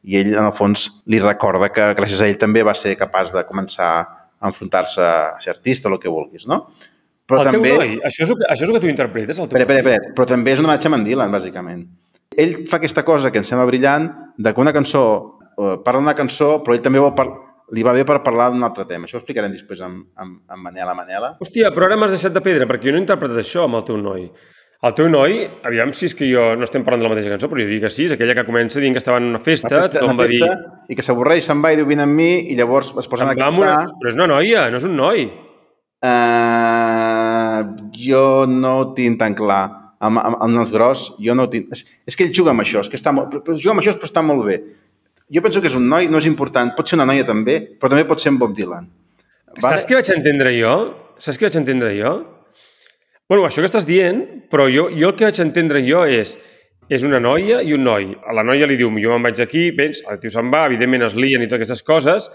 i ell, en el fons, li recorda que gràcies a ell també va ser capaç de començar a enfrontar-se a ser artista o el que vulguis, no? Però el també... teu noi, això és, el que, això és el que tu interpretes, el teu Espera, espera, espera. Però també és una matxa amb en Dylan, bàsicament. Ell fa aquesta cosa que em sembla brillant, de que una cançó, eh, parla d'una cançó, però ell també vol par li va bé per parlar d'un altre tema. Això ho explicarem després amb, amb, amb Manela Manela. Hòstia, però ara m'has deixat de pedra, perquè jo no he interpretat això amb el teu noi. El teu noi, aviam si és que jo no estem parlant de la mateixa cançó, però jo diria que sí, és aquella que comença dient que estava en una festa, Una festa, tothom va dir... I que s'avorreix, se'n va i diu, vine amb mi, i llavors es posen a "Em va amb una... cantar. Però és una noia, no és un noi. Uh, jo no ho tinc tan clar. Amb, amb, amb els gros, jo no tinc... És, és que ell juga amb això, és que està molt... però- però Juga amb això, però està molt bé. Jo penso que és un noi, no és important. Pot ser una noia també, però també pot ser en Bob Dylan. Saps què vaig entendre jo? Saps què vaig entendre jo? Bueno, això que estàs dient, però jo, jo el que vaig entendre jo és és una noia i un noi. A la noia li diu, jo me'n vaig aquí, vens, el tio se'n va, evidentment es lien i totes aquestes coses,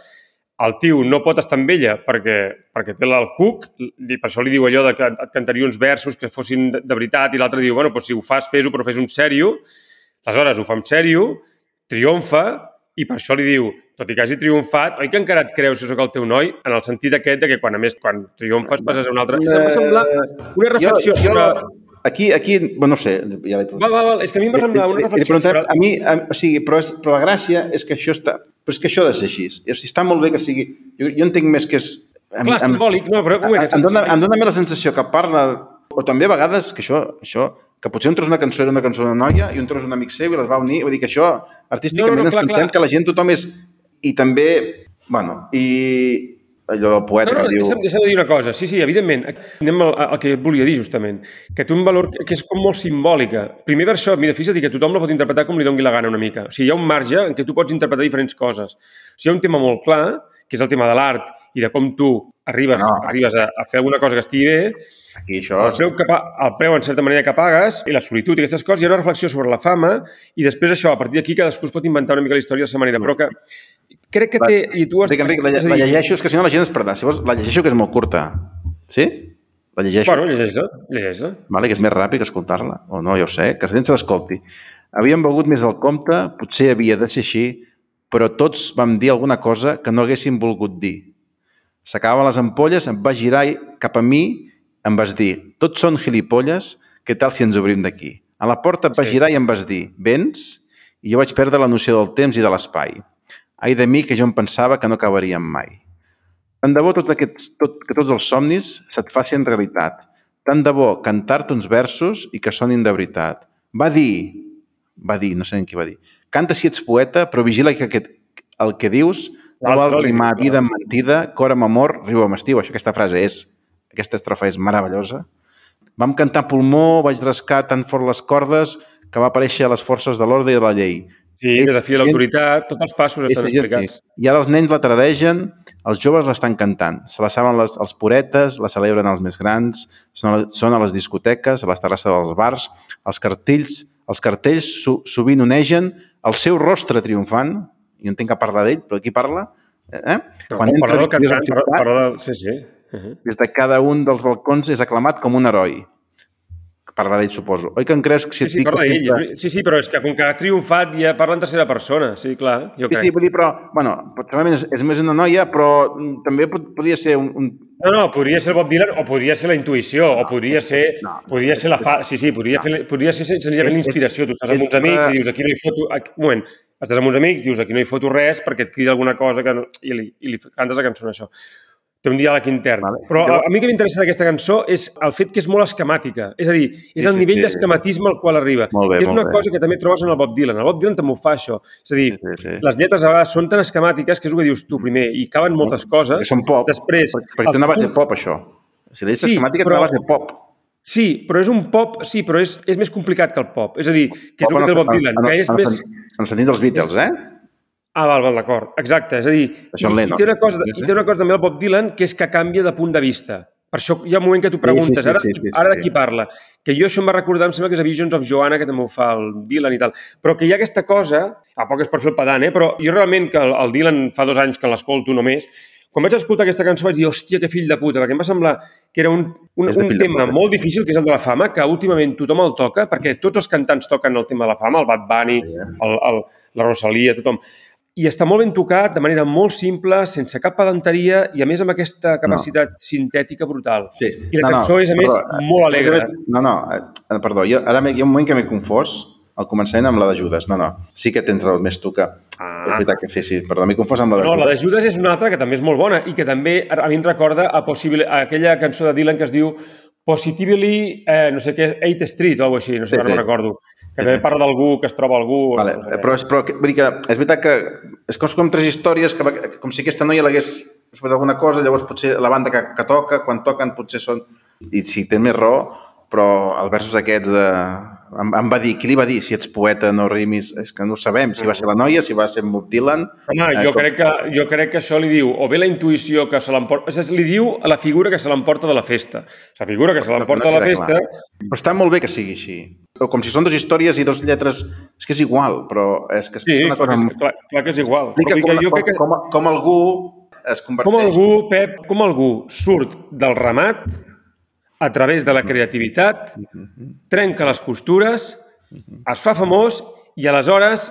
el tio no pot estar amb ella perquè, perquè té el cuc, i per això li diu allò de que et cantaria uns versos que fossin de, de veritat, i l'altre diu, bueno, doncs si ho fas, fes-ho, però fes un sèrio. Aleshores, ho fa en sèrio, triomfa, i per això li diu, tot i que hagi triomfat, oi que encara et creus que sóc el teu noi? En el sentit aquest de que quan, a més, quan triomfes passes a un altre... Em va semblar una reflexió jo, jo, sobre... Aquí, aquí, bueno, no sé, ja l'he Va, va, va, és que a mi em va semblar una He- he- he reflexió sobre... A mi, a, o sigui, però, és, però la gràcia és que això està... Però és que això ha de ser així. O sigui, està molt bé que sigui... Jo, jo entenc més que és... em- Clar, simbòlic, no, però... moment, em, dona, em dona més la sensació que parla... O també a vegades que això, això que potser un tros una cançó era una cançó d'una noia i un tros un amic seu i les va unir. Vull dir que això, artísticament, No, no, no, clar, ens pensem clar. que la gent tothom és... I també, bueno, i allò del poeta No, no, que diu... deixa'm, deixa'm de dir una cosa. Sí, sí, evidentment. Anem al, al que et volia dir, justament. Que té un valor que és com molt simbòlica. Primer per això, mira, fixa't que tothom la pot interpretar com li doni la gana una mica. O sigui, hi ha un marge en què tu pots interpretar diferents coses. O sigui, hi ha un tema molt clar, que és el tema de l'art i de com tu arribes, No. arribes a, a fer alguna cosa que estigui bé, Aquí això... el preu, que, el preu, en certa manera, que pagues, i la solitud i aquestes coses, hi ha una reflexió sobre la fama, i després això, a partir d'aquí cadascú es pot inventar una mica la història a la seva manera, però que crec que té... I tu has, Enric, Enric, la, la llegeixo, és que si no la gent es perdrà. Si vols, la llegeixo, que és molt curta. Sí? La llegeixo. Bueno, llegeix-la, llegeix-la. Vale, que és més ràpid escoltar-la. O no, ja ho sé, que la gent se l'escolti. Havíem begut més del compte, potser havia de ser així, però tots vam dir alguna cosa que no haguéssim volgut dir. S'acabaven les ampolles, em vas girar cap a mi em vas dir tots són gilipolles, què tal si ens obrim d'aquí? A la porta et vas Sí. girar i em vas dir vens? I jo vaig perdre la noció del temps i de l'espai. Ai de mi que jo em pensava que no acabaríem mai. Tant de bo tot aquests, tot, que tots els somnis se't facin realitat. Tant de bo cantar-te uns versos i que sonin de veritat. Va dir, va dir, no sé en qui va dir, canta si ets poeta, però vigila que aquest, el que dius no val rimar vida amb mentida, cor amb amor, riu amb estiu. Això, aquesta frase és, aquesta estrofa és meravellosa. Vam cantar pulmó, vaig rascar tan fort les cordes que va aparèixer a les forces de l'ordre i de la llei. Sí, desafia l'autoritat, tots els passos estan explicats. I ara els nens la tararegen, els joves l'estan cantant. Se la saben les, els poretes, la celebren els més grans, són a, són a les discoteques, a les terrasses dels bars, els cartells, els cartells so, sovint onegen el seu rostre triomfant, i no entenc que parla d'ell, però qui parla? Eh? No, Quan parla del cantant, parla, parla. Sí, sí. Uh -huh. Des de cada un dels balcons és aclamat com un heroi. Parla d'ell, suposo. Oi que em creus que si sí, sí, parla d'ell. Sí, sí, però és que com que ha triomfat ja parla en tercera persona. Sí, clar, jo sí, crec. Sí, vull dir, però, bueno, és, és més una noia, però també pot, podria ser un, un no, no, podria ser Bob Dylan o podria ser la intuïció o podria ser, no, podria ser la fa... Sí, sí, podria, no. fer, podria ser senzillament l'inspiració. Tu estàs amb uns amics i dius aquí no hi foto... Aquí, un moment, estàs amb uns amics, dius aquí no hi foto res perquè et crida alguna cosa que no, i, li, i li cantes la cançó això. Té un diàleg intern. Vale. Però a, a mi que m'interessa d'aquesta cançó és el fet que és molt esquemàtica. És a dir, és el sí, nivell sí, d'esquematisme al qual arriba. Molt bé, és una bé. cosa que també trobes en el Bob Dylan. El Bob Dylan també ho fa, això. És a dir, sí, sí, les lletres a vegades són tan esquemàtiques que és el que dius tu primer, i caben moltes coses. Que són pop. Després, perquè, perquè té una base pop, això. Si la lletra sí, esquemàtica però... té una base pop. Sí, però és un pop, sí, però és, és més complicat que el pop. És a dir, que és el que té el Bob Dylan, que és en, més... En sentit dels Beatles, eh? Ah, val, val, d'acord. Exacte. És a dir, i, i, té una cosa, i té una cosa també el Bob Dylan que és que canvia de punt de vista. Per això hi ha un moment que tu preguntes, sí, sí, sí, ara, sí, sí, ara de qui parla? Que jo això em va recordar, em sembla que és a Visions of Joanna, que també ho fa el Dylan i tal. Però que hi ha aquesta cosa, a poc és per fer el pedant, eh? però jo realment, que el, el Dylan fa dos anys que l'escolto només, quan vaig escoltar aquesta cançó vaig dir, hòstia, que fill de puta, perquè em va semblar que era un, un, un tema molt difícil, que és el de la fama, que últimament tothom el toca, perquè tots els cantants toquen el tema de la fama, el Bad Bunny, el, el, la Rosalia, tothom. I està molt ben tocat, de manera molt simple, sense cap pedanteria i, a més, amb aquesta capacitat no. sintètica brutal. Sí. I la no, cançó no, és, a més, però, molt alegre. No, no, eh, perdó, jo, ara hi ha un moment que m'he confós al començament amb la de Judas. No, no, sí que tens raó, més tu que... Ah. És veritat que sí, sí, perdó, m'he confós amb la de no, Judas. No, la de Judas és una altra que també és molt bona i que també a mi em recorda a, possible, a aquella cançó de Dylan que es diu Positively, eh, no sé què, 8 Street o alguna així, no sé, sí, no sí. recordo. Que també parla d'algú, que es troba algú... Vale, no sé però, és, però vull dir que és veritat que és com, com tres històries, que, com si aquesta noia l'hagués fet alguna cosa, llavors potser la banda que, que toca, quan toquen potser són... I sí, té més raó, però els versos aquests de... Em, em va dir, qui li va dir si ets poeta no rimis? És que no ho sabem, si va ser la noia, si va ser Bob Dylan... Home, eh, jo, com... crec que, jo crec que això li diu, o bé la intuïció que se l'emporta... És li diu a la figura que se l'emporta de la festa. La figura que se l'emporta de la festa... Clar. Però està molt bé que sigui així. O com si són dues històries i dues lletres... És que és igual, però és que... És sí, una cosa... clar, clar que és igual. Però com, jo crec que... com, com algú es converteix... Com algú, Pep, com algú surt del ramat a través de la creativitat, trenca les costures, es fa famós i aleshores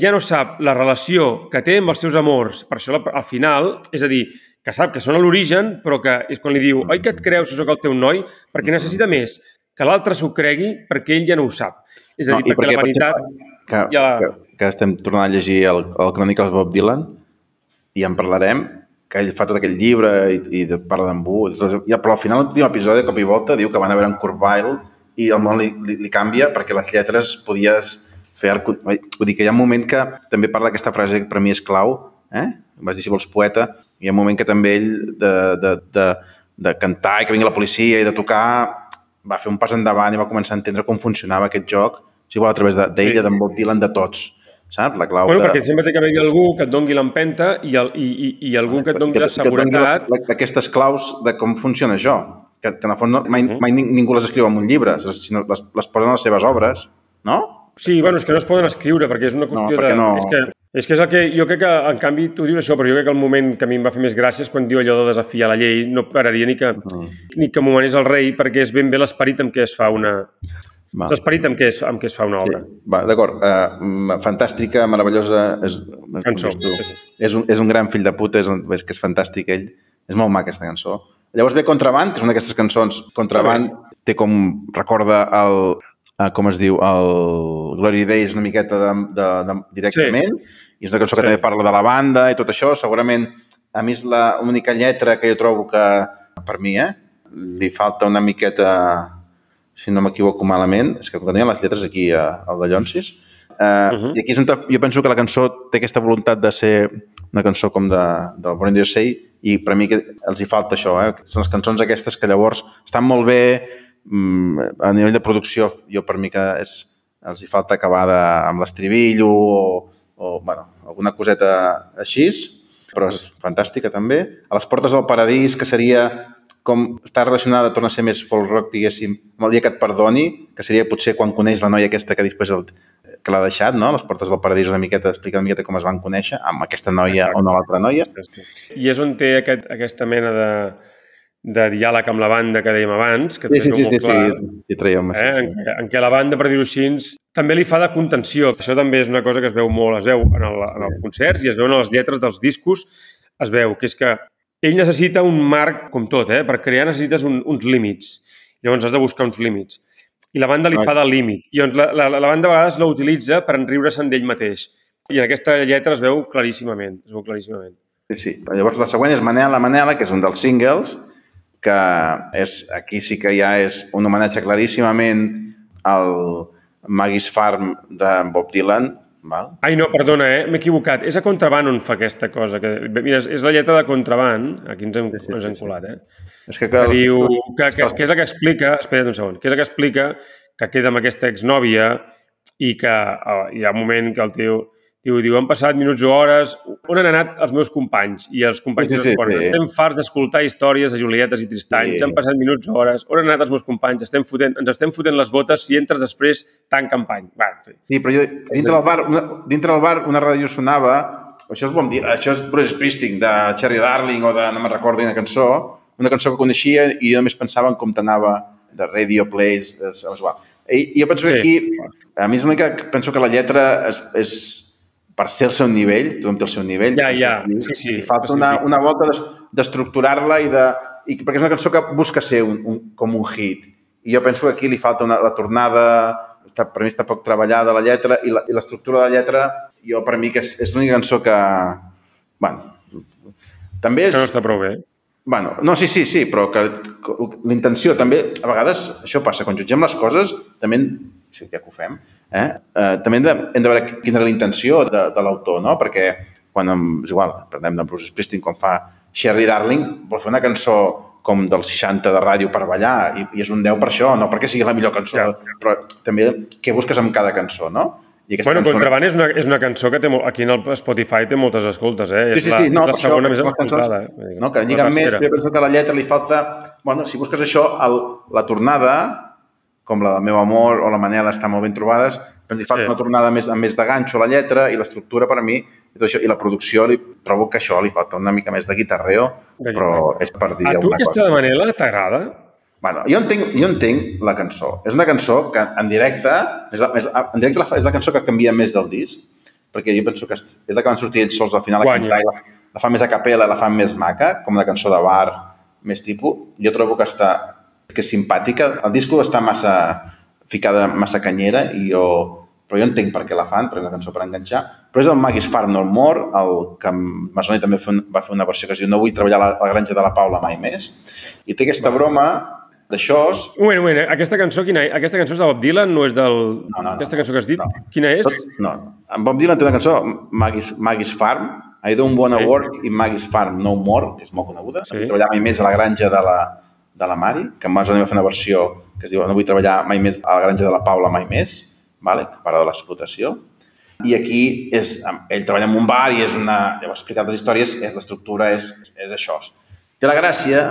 ja no sap la relació que té amb els seus amors. Per això, al final, és a dir, que sap que són a l'origen, però que és quan li diu oi que et creus que sóc el teu noi? Perquè necessita més que l'altre s'ho cregui perquè ell ja no ho sap. És a dir, no, perquè, perquè la vanitat... Que, ja... que, que estem tornant a llegir el, el Chronicles Bob Dylan i en parlarem, que ell fa tot aquell llibre i, i parla d'en Bu, però al final l'últim episodi, de cop i volta, diu que van a veure en Kurt Weill i el món li, li, li canvia perquè les lletres podies fer... Vull dir que hi ha un moment que també parla aquesta frase que per mi és clau, eh? vas dir si vols poeta, hi ha un moment que també ell de, de, de, de cantar i que vingui la policia i de tocar va fer un pas endavant i va començar a entendre com funcionava aquest joc, si vol, a través d'ella, de, d'en Bob Dylan, de tots saps? La clau bueno, de... perquè sempre té que haver algú que et doni l'empenta i, el, i, i, i algú que et doni la seguretat. Que, que aquestes claus de com funciona això, que, que en el fons no, mai, uh -huh. mai ningú les escriu en un llibre, sinó les, les posen a les seves obres, no? Sí, bueno, és que no es poden escriure perquè és una qüestió no, de... No... És, que, és que és el que... Jo crec que, en canvi, tu dius això, però jo crec que el moment que a mi em va fer més gràcia és quan diu allò de desafiar la llei, no pararia ni que, -huh. ni que m'ho manés el rei perquè és ben bé l'esperit amb què es fa una, va. L'esperit amb, què es, amb què es fa una obra. Sí. Va, d'acord. Uh, fantàstica, meravellosa. És, cançó. Tu, sí, sí. És, un, és un gran fill de puta, és, és que és fantàstic ell. És molt maca aquesta cançó. Llavors ve Contraband, que és una d'aquestes cançons. Contraband té com... recorda el, uh, com es diu, el Glory Days una miqueta de, de, de, directament. Sí. I és una cançó que sí. també parla de la banda i tot això. Segurament, a mi és l'única lletra que jo trobo que, per mi, eh, li falta una miqueta si no m'equivoco malament, és que tenia les lletres aquí a, al de Llonsis, uh, uh -huh. i aquí és on jo penso que la cançó té aquesta voluntat de ser una cançó com de, del Born in the USA i per mi que els hi falta això, eh? són les cançons aquestes que llavors estan molt bé mm, a nivell de producció, jo per mi que és, els hi falta acabar de, amb l'estribillo o, o bueno, alguna coseta així, però és fantàstica també. A les portes del paradís, que seria com està relacionada, torna a ser més folk rock, diguéssim, amb el dia que et perdoni, que seria potser quan coneix la noia aquesta que després el, que l'ha deixat, no? Les portes del paradís una miqueta, explica una miqueta com es van conèixer, amb aquesta noia Exacte. o no l'altra noia. I és on té aquest, aquesta mena de, de diàleg amb la banda que dèiem abans, que sí, sí, sí, sí, clar, sí, sí, traiem, eh? sí, en, què, en què la banda, per dir-ho així, també li fa de contenció. Això també és una cosa que es veu molt, es veu en, el, en els concerts i es veu en les lletres dels discos, es veu que és que ell necessita un marc, com tot, eh? per crear necessites un, uns límits. Llavors has de buscar uns límits i la banda li fa de límit. I la, la, la banda a vegades l'utilitza per enriure-se'n d'ell mateix. I en aquesta lletra es veu claríssimament. Es veu claríssimament. Sí, sí. Llavors la següent és Manela, Manela, que és un dels singles, que és, aquí sí que ja és un homenatge claríssimament al Maggie's Farm de Bob Dylan, Val? Ai, no, perdona, eh? m'he equivocat. És a Contraband on fa aquesta cosa. Que, mira, és, és la lletra de Contraband, aquí ens hem, sí, sí, ens hem colat, eh? És que, que, que diu que, que, que és el que explica, espera't un segon, que és el que explica que queda amb aquesta exnòvia i que uh, hi ha un moment que el tio Diu, diu, han passat minuts o hores, on han anat els meus companys? I els companys sí, sí, sí, sí. estem farts d'escoltar històries de Julietes i Tristanys, sí. han passat minuts o hores, on han anat els meus companys? Estem fotent, ens estem fotent les botes, si entres després, tan campany. Va, sí. sí, però jo, dintre del bar, una, dintre del bar una ràdio sonava, això és bon dir, això és Bruce Springsteen, de Cherry Darling o de, no me'n recordo, una cançó, una cançó que coneixia i jo només pensava en com t'anava de Radio Plays, és, és igual. I, jo penso que aquí, a mi és l'únic que penso que la lletra és, és per ser el seu nivell, tothom té el seu nivell. Ja, ja, sí, sí. Li falta una, una volta d'estructurar-la i de... I perquè és una cançó que busca ser un, un, com un hit. I jo penso que aquí li falta una, la tornada, està, per mi està poc treballada la lletra i l'estructura de la lletra, jo per mi que és, és l'única cançó que... Bueno, també és... Que no està prou bé. Bueno, no, sí, sí, sí, però que, que l'intenció també, a vegades això passa, quan jutgem les coses, també sí, ja que ho fem, eh? eh també hem de, hem de veure quina era la intenció de, de l'autor, no? Perquè quan, és igual, parlem de Bruce Springsteen, quan fa Sherry Darling, vol fer una cançó com del 60 de ràdio per ballar i, i és un 10 per això, no perquè sigui la millor cançó, ja. però també què busques amb cada cançó, no? I bueno, cançó... Contraband és una, és una cançó que té, aquí en el Spotify té moltes escoltes, eh? Sí, sí, sí, no, és la segona això, més escoltada. Eh? No, que lliguen més, jo penso que a la lletra li falta... Bueno, si busques això, el, la tornada, com la del meu amor o la Manela estan molt ben trobades, però li falta sí. una tornada més, amb més de ganxo a la lletra i l'estructura per a mi i, tot això, i la producció li trobo que això li falta una mica més de guitarreo, de però és per dir a tu aquesta cosa. Manela t'agrada? Bueno, jo entenc, jo entenc la cançó. És una cançó que en directe, és la, és, en directe la, és la cançó que canvia més del disc, perquè jo penso que és la que van sortir ells sols al final a cantar i la, la fan més a capella, la fan més maca, com una cançó de bar, més tipus. Jo trobo que està que és simpàtica. El disco està massa ficada, massa canyera, i jo, però jo entenc per què la fan, perquè és una cançó per enganxar. Però és el Maggie's Farm No More, el que Masoni també va fer una versió que es diu No vull treballar a la, la granja de la Paula mai més. I té aquesta broma d'això... Un moment, un moment, aquesta cançó, quina, aquesta cançó és de Bob Dylan, no és del... No, no, aquesta cançó que has dit, no. quina és? Tot, no, en Bob Dylan té una cançó, Maggie's, Maggie's Farm, I don't wanna sí. work in Maggie's Farm no more, que és molt coneguda. Sí. Treballar mai més a la granja de la, de la Mari, que Masoni va fer una versió que es diu No vull treballar mai més a la granja de la Paula mai més, vale? que parla de l'explotació. I aquí és, ell treballa en un bar i és una... Llavors, explicat les històries, és l'estructura és, és això. Té la gràcia,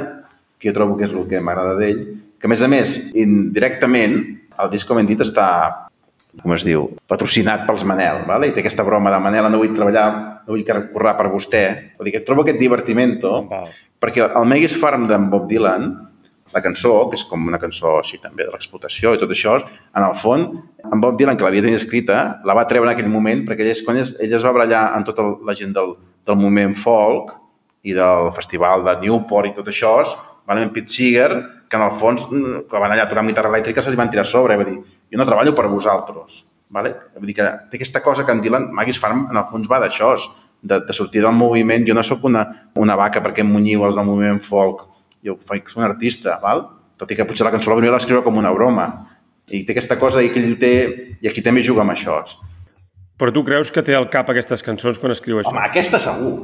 que jo trobo que és el que m'agrada d'ell, que a més a més, indirectament, el disc, com hem dit, està com es diu, patrocinat pels Manel, vale? i té aquesta broma de Manel, no vull treballar, no vull currar per vostè. Vull dir que trobo aquest divertimento, Val. perquè el Maggie's Farm d'en Bob Dylan, la cançó, que és com una cançó així també de l'explotació i tot això, en el fons, en Bob Dylan, que l'havia tenir escrita, la va treure en aquell moment perquè ell, quan ell, ell es va barallar amb tota la gent del, del moviment folk i del festival de Newport i tot això, van amb Pete Seeger, que en el fons, quan van allà a tocar amb guitarra elèctrica, se'ls van tirar a sobre, va dir, jo no treballo per vosaltres. Vale? Vull dir que té aquesta cosa que en Dylan, Maggie's Farm, en el fons va d'això, de, de sortir del moviment. Jo no sóc una, una vaca perquè em munyiu els del moviment folk jo faig un artista, val? tot i que potser la cançó la primera l'escriu com una broma. I té aquesta cosa i que ell té, i aquí també juga amb això. Però tu creus que té al cap aquestes cançons quan escriu això? Home, aquesta segur.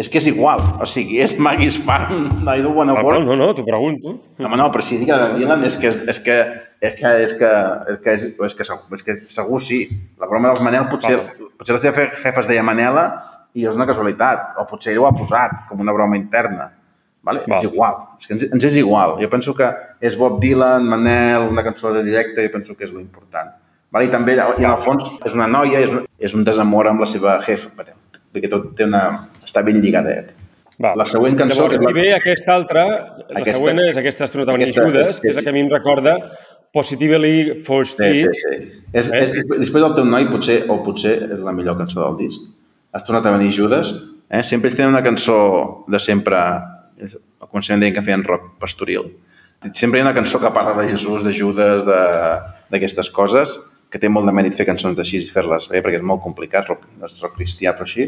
És que és igual. O sigui, és Maggie's Farm, I don't wanna work. No, no, t'ho pregunto. No, no, però si dic de Dylan és que és, és que és que és que és que, és, és que, segur, és que segur sí. La broma dels Manel potser, potser la seva jefa es deia Manela i és una casualitat. O potser ell ho ha posat com una broma interna Vale? Val. És igual, és que ens, ens és igual. Jo penso que és Bob Dylan, Manel, una cançó de directe, jo penso que és lo important. Vale? I també, i en el fons, és una noia, és, un- és un desamor amb la seva jefa, perquè tot té una... està ben lligadet. Va. La següent cançó... Llavors, que és aquí ve aquesta altra, la Aquesta- següent és aquesta Astronauta és- que és la és- que a mi em recorda Positively for Sí, sí, sí. És, Eh? és, després del teu noi, potser, o potser és la millor cançó del disc. Has tornat a venir Judes. Eh? Sempre ells tenen una cançó de sempre... és- Al començament deien que feien rock pastoril. Sempre hi ha una cançó que parla de Jesús, de Judes, de- d'aquestes coses, que té molt de mèrit fer cançons així i fer-les bé, perquè és molt complicat, rock, és rock cristià, però així.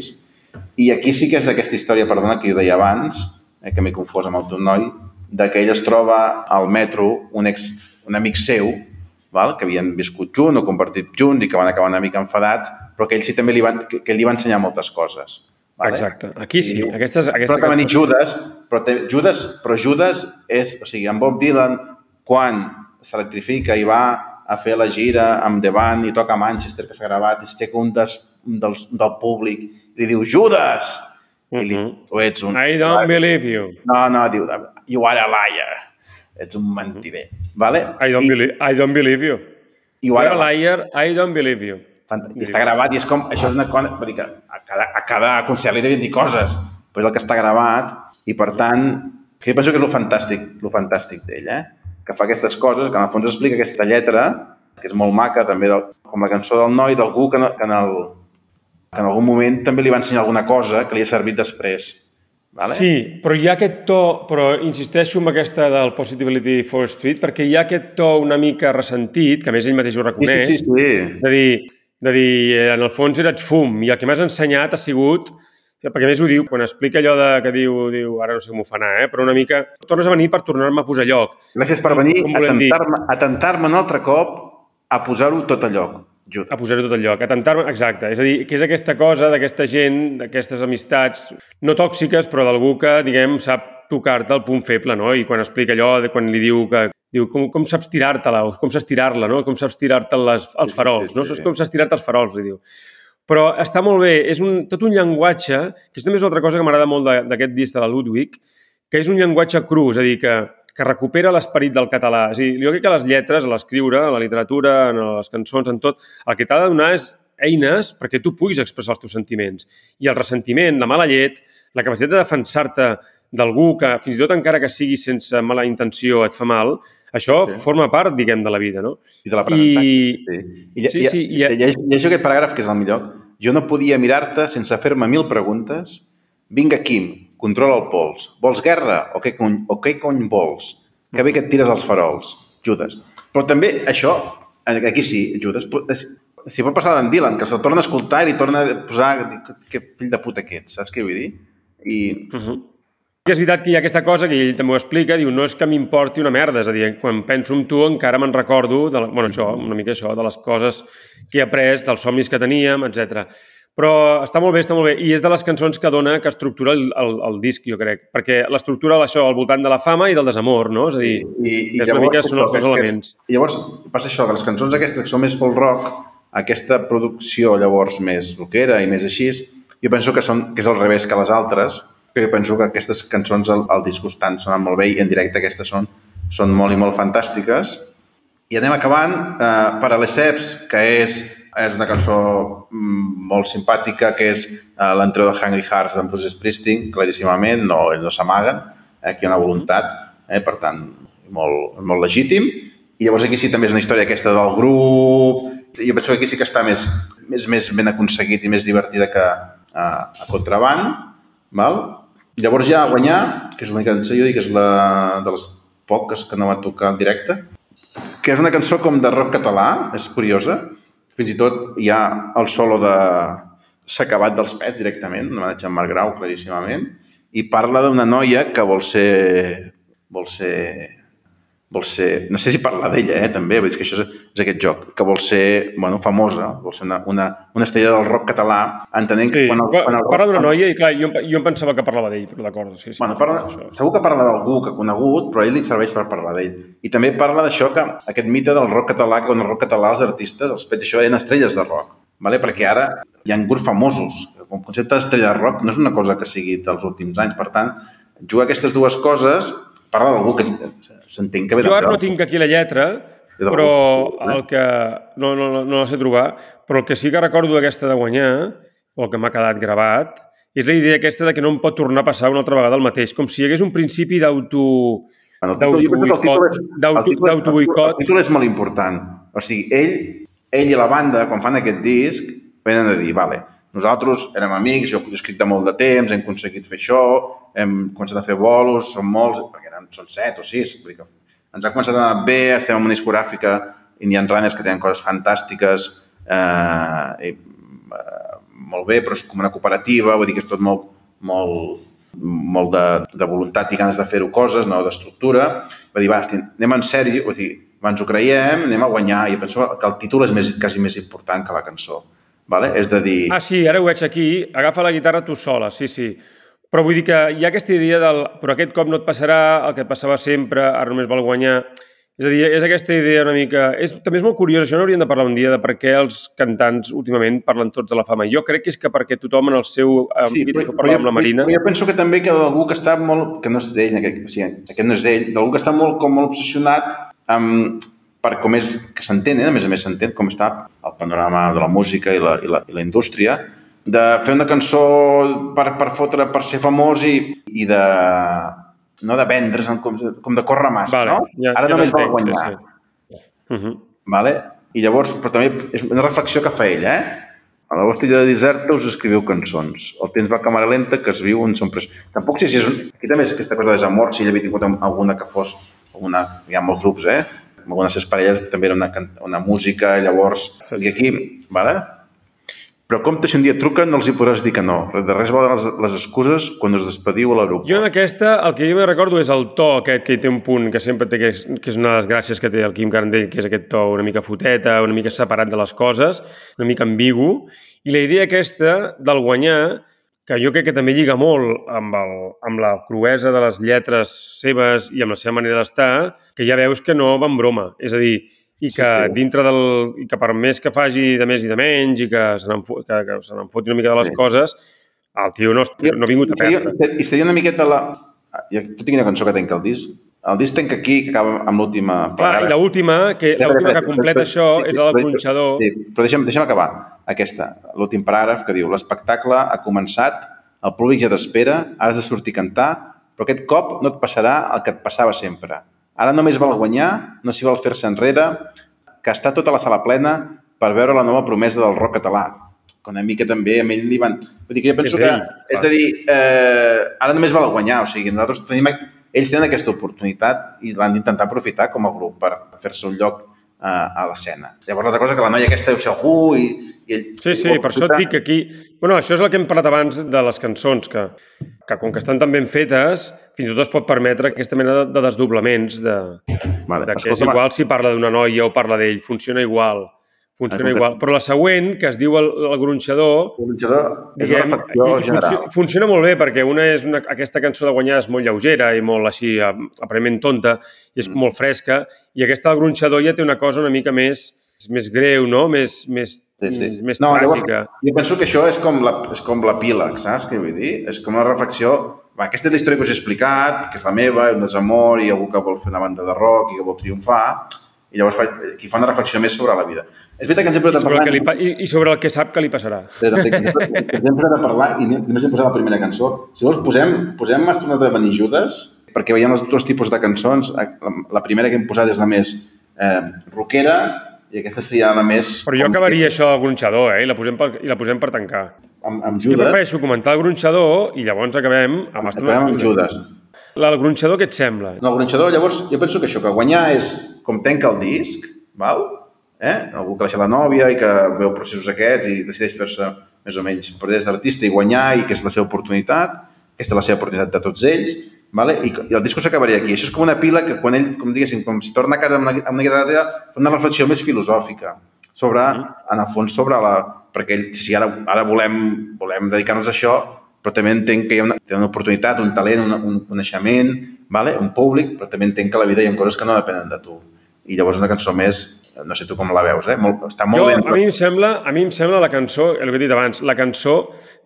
I aquí sí que és aquesta història, perdona, que jo deia abans, eh, que m'he confós amb el teu noi, de que ell es troba al metro, un, ex, un amic seu, val? que havien viscut junt o compartit junts i que van acabar una mica enfadats, però que ell sí també li van, que, que li va ensenyar moltes coses. Vale? Exacte. Aquí sí. I- Aquestes, aquesta Però també dic Judas, però té, Judas, però Judas és, o sigui, en Bob Dylan, quan s'electrifica i va a fer la gira amb The Band i toca a Manchester, que s'ha gravat, i s'aixeca un, des, un dels, del públic i li diu Judas! I li, Mhm. tu ets un... I don't believe you. No, no, diu, you are a liar. Ets un mentider. Vale? I don't, I, believe, I don't believe you. you You're are a liar, I don't believe you. I està gravat i és com... Això és una cosa... Vull dir que a cada, a cada concert li devien dir coses, però és el que està gravat i, per tant, que jo penso que és el fantàstic, el fantàstic d'ell, eh? que fa aquestes coses, que en el fons explica aquesta lletra, que és molt maca, també del, com la cançó del noi, d'algú que, que, en el, que en algun moment també li va ensenyar alguna cosa que li ha servit després. Vale? Sí, però hi ha aquest to, però insisteixo en aquesta del Possibility for Street, perquè hi ha aquest to una mica ressentit, que a més ell mateix ho sí, reconeix, sí, sí. de dir, de dir, eh, en el fons eres fum, i el que m'has ensenyat ha sigut perquè a més ho diu, quan explica allò de, que diu, diu, ara no sé com ho fa anar, eh? però una mica, tornes a venir per tornar-me a posar lloc. Gràcies per venir Com a tentar-me a tentar-me un altre cop a posar-ho tot a lloc. Jut. a posar-ho tot al lloc, a tentar exacte. És a dir, que és aquesta cosa d'aquesta gent, d'aquestes amistats no tòxiques, però d'algú que, diguem, sap tocar-te el punt feble, no? I quan explica allò, de quan li diu que diu com, com saps tirar-te-la, com saps tirar-la, no? Com saps tirar-te els Sí, sí, farols, sí, no? sí. Saps com saps tirar-te els farols, li diu. Però està molt bé, és un, tot un llenguatge, que també és una altra cosa que m'agrada molt d'aquest disc de la Ludwig, que és un llenguatge cru, és a dir, que, que recupera l'esperit del català. És a dir, jo crec que les lletres, a l'escriure, a la literatura, en les cançons, en tot, el que t'ha de donar és eines perquè tu puguis expressar els teus sentiments. I el ressentiment, la mala llet, la capacitat de defensar-te d'algú que, fins i tot encara que sigui sense mala intenció, et fa mal, això Sí. forma part, diguem, de la vida, no? I de l'aprenentatge. I- Sí, I, Sí, i, sí, i, i- i, llegeixo aquest paràgraf, que és el millor. Jo no podia mirar-te sense fer-me mil preguntes. Vinga, Quim, controla el pols. Vols guerra o què cony, o què cony vols? Que bé que et tires els farols. Judes. Però també això, aquí sí, pot- és- si pot passar d'en Dylan, que se'l torna a escoltar i li torna a posar que fill de puta que ets, saps què vull dir? I, Uh -huh. I és veritat que hi ha aquesta cosa que ell també ho explica, diu, no és que m'importi una merda, és a dir, quan penso en tu encara me'n recordo, de la, bueno, això, una mica això, de les coses que he après, dels somnis que teníem, etc. Però està molt bé, està molt bé, i és de les cançons que dona, que estructura el, el, el disc, jo crec, perquè l'estructura això al voltant de la fama i del desamor, no? És a dir, i, és una mica són els dos elements. I llavors passa això, que les cançons aquestes que són més folk rock, aquesta producció llavors més rockera i més així, jo penso que, són, que és al revés que les altres, que jo penso que aquestes cançons al, al disc estan sonant molt bé i en directe aquestes són, són molt i molt fantàstiques. I anem acabant eh, per a l'Eceps, que és, és una cançó mm, molt simpàtica, que és eh, l'entró de Hungry Hearts d'en Bruce Springsteen, claríssimament, no, no s'amaguen, eh, aquí hi ha una voluntat, eh, per tant, molt, molt legítim. I llavors aquí sí també és una història aquesta del grup, jo penso que aquí sí que està més, més, més ben aconseguit i més divertida que a, a Contraband, val? Llavors ja guanyar, que és l'única cançó, jo dic que és la de les poques que no va tocar en directe, que és una cançó com de rock català, és curiosa. Fins i tot hi ha el solo de S'ha acabat dels pets directament, un homenatge a Marc Grau, claríssimament, i parla d'una noia que vol ser... vol ser vol ser, no sé si parla d'ella, eh, també, veig que això és, és aquest joc, que vol ser, bueno, famosa, vol ser una, una, una estrella del rock català, entenent que Sí, quan el, quan el parla d'una noia i, clar, jo, jo em pensava que parlava d'ell, però d'acord, sí, sí. Bueno, parla, això. segur que parla d'algú que ha conegut, però a ell li serveix per parlar d'ell. I també parla d'això que aquest mite del rock català, que en el rock català els artistes, els pets, això eren estrelles de rock. Vale? Perquè ara hi ha grups famosos. El concepte d'estrella de rock no és una cosa que sigui dels últims anys. Per tant, jugar aquestes dues coses, parla d'algú que s'entén que ve Jo ara de no tinc aquí la lletra, de Però el que... No, no, no, no la sé trobar, però el que sí que recordo d'aquesta de guanyar, o el que m'ha quedat gravat, és la idea aquesta de que no em pot tornar a passar una altra vegada el mateix, com si hi hagués un principi d'auto... D'autoboicot. El títol és molt important. O sigui, ell, ell i la banda, quan fan aquest disc, venen a dir, vale, nosaltres érem amics, jo he escrit de molt de temps, hem aconseguit fer això, hem començat a fer bolos, som molts, perquè eren, són set o sis, vull dir que ens ha començat a anar bé, estem en una discogràfica, Indian Runners, que tenen coses fantàstiques, eh, i, eh, molt bé, però és com una cooperativa, vull dir que és tot molt, molt, molt de, de voluntat i ganes de fer-ho coses, no d'estructura. Va dir, va, anem en sèrio, vull dir, ens ho creiem, anem a guanyar, i penso que el títol és més, quasi més important que la cançó. Vale? És de dir... Ah, sí, ara ho veig aquí. Agafa la guitarra tu sola, sí, sí. Però vull dir que hi ha aquesta idea del... Però aquest cop no et passarà el que et passava sempre, ara només val guanyar. És a dir, és aquesta idea una mica... És, també és molt curiós, això n'hauríem de parlar un dia, de per què els cantants últimament parlen tots de la fama. Jo crec que és que perquè tothom en el seu àmbit, sí, això parla amb la Marina... Però jo penso que també que d'algú que està molt... que no és d'ell, aquest, o sigui, aquest no és d'ell, d'algú que està molt, com molt obsessionat amb, per com és que s'entén, eh? a més a més s'entén com està el panorama de la música i la, i la, i la indústria, de fer una cançó per, per fotre, per ser famós i, i de no de vendre's, com, com de córrer massa, Vale, no? ja- Ara ja només vol l'entenc, sí, guanyar. sí. Uh -huh. Vale? I llavors, però també és una reflexió que fa ell, eh? A la vostra illa de deserta us escriviu cançons. El temps va a càmera lenta que es viu en son pres... Tampoc sé si és... Un... Aquí també és aquesta cosa de desamor, si ell havia tingut alguna que fos... Alguna... Hi ha molts grups, eh? Amb algunes de les parelles també era una, una música, llavors... I aquí, vale? Però compte si un dia truquen no els hi podràs dir que no. De res valen les, les excuses quan us despediu a l'aeroport. Jo en aquesta, el que jo me recordo és el to aquest que té un punt que sempre té, que és, que és una de les gràcies que té el Quim Carandell, que és aquest to una mica foteta, una mica separat de les coses, una mica ambigu, i la idea aquesta del guanyar, que jo crec que també lliga molt amb, el, amb la cruesa de les lletres seves i amb la seva manera d'estar, que ja veus que no va en broma. És a dir, i que dintre del... i que per més que faci de més i de menys i que se n'en fo- que, que se foti una mica de les Sí. coses, el tio no, no ha vingut a perdre. I seria una miqueta la... Jo, i quina cançó que tanca el disc. El disc tanca aquí, que acaba amb l'última... Clar, i l'última, que, l'última que completa això espera, és la del gronxador. Sí, però deixa'm, deixa'm acabar aquesta, l'últim paràgraf que diu l'espectacle ha començat, el públic ja t'espera, has de sortir a cantar, però aquest cop no et passarà el que et passava sempre. Ara només val guanyar, no s'hi val fer-se enrere, que està tota la sala plena per veure la nova promesa del rock català. Que una mica també a ell li van... Vull dir que jo penso És que ell, és clar. de dir, eh, ara només val guanyar, o sigui, nosaltres tenim, ells tenen aquesta oportunitat i l'han d'intentar aprofitar com a grup per fer-se un lloc eh, a l'escena. Llavors, l'altra cosa que la noia aquesta deu ser algú i, i ell... Sí, sí, per això et dic que aquí... Bueno, això és el que hem parlat abans de les cançons, que, que com que estan tan ben fetes, fins i tot es pot permetre aquesta mena de, de desdoblaments, de, Vale, de que és igual si parla d'una noia o parla d'ell, funciona igual. Funciona igual. Però la següent, que es diu el, el gronxador, el gronxador és una diguem, i- i general. funciona, funciona molt bé perquè una és una, aquesta cançó de guanyar és molt lleugera i molt així eh, aparentment tonta i és Mm. molt fresca i aquesta del gronxador ja té una cosa una mica més, més greu, no? Més, més, Sí, sí. més no, tràgica. llavors, jo penso que això és com la, és com l'epíleg, saps què vull dir? És com una reflexió... Va, aquesta és la història que us he explicat, que és la meva, un desamor i algú que vol fer una banda de rock i que vol triomfar, i llavors fa, aquí fa una reflexió més sobre la vida. És veritat que ens hem posat a sobre parlar... que li, pa- i, i sobre el que sap que li passarà. Exacte, que ens hem posat a parlar i només hem posat la primera cançó. Si vols, posem, posem Astronaut de Benilludes, perquè veiem els dos tipus de cançons. La, primera que hem posat és la més eh, rockera i aquesta seria la més... Però jo acabaria això del gronxador, eh? I la posem per, i la posem per tancar. Amb, amb Jo Judas. prefereixo comentar el gronxador i llavors acabem amb Acabem amb Judas. La, el gronxador què et sembla? El gronxador, llavors, jo penso que això, que guanyar és com tanca el disc, val? Eh? Algú que deixa la nòvia i que veu processos aquests i decideix fer-se més o menys per d'artista i guanyar i que és la seva oportunitat, aquesta és la seva oportunitat de tots ells, vale? I, i el disco s'acabaria aquí. Això és com una pila que quan ell, com diguéssim, com si torna a casa amb una, amb una guitarra, fa una reflexió més filosòfica sobre, en el fons, sobre la... Perquè ell, si ara, ara volem, volem dedicar-nos a això, però també entenc que hi ha una, una oportunitat, un talent, un, un coneixement, vale? un públic, però també entenc que a la vida hi ha coses que no depenen de tu. I llavors una cançó més, no sé tu com la veus, eh? Molt, està molt Jo, ben... a mi em sembla, a mi em sembla la cançó, el que he dit abans, la cançó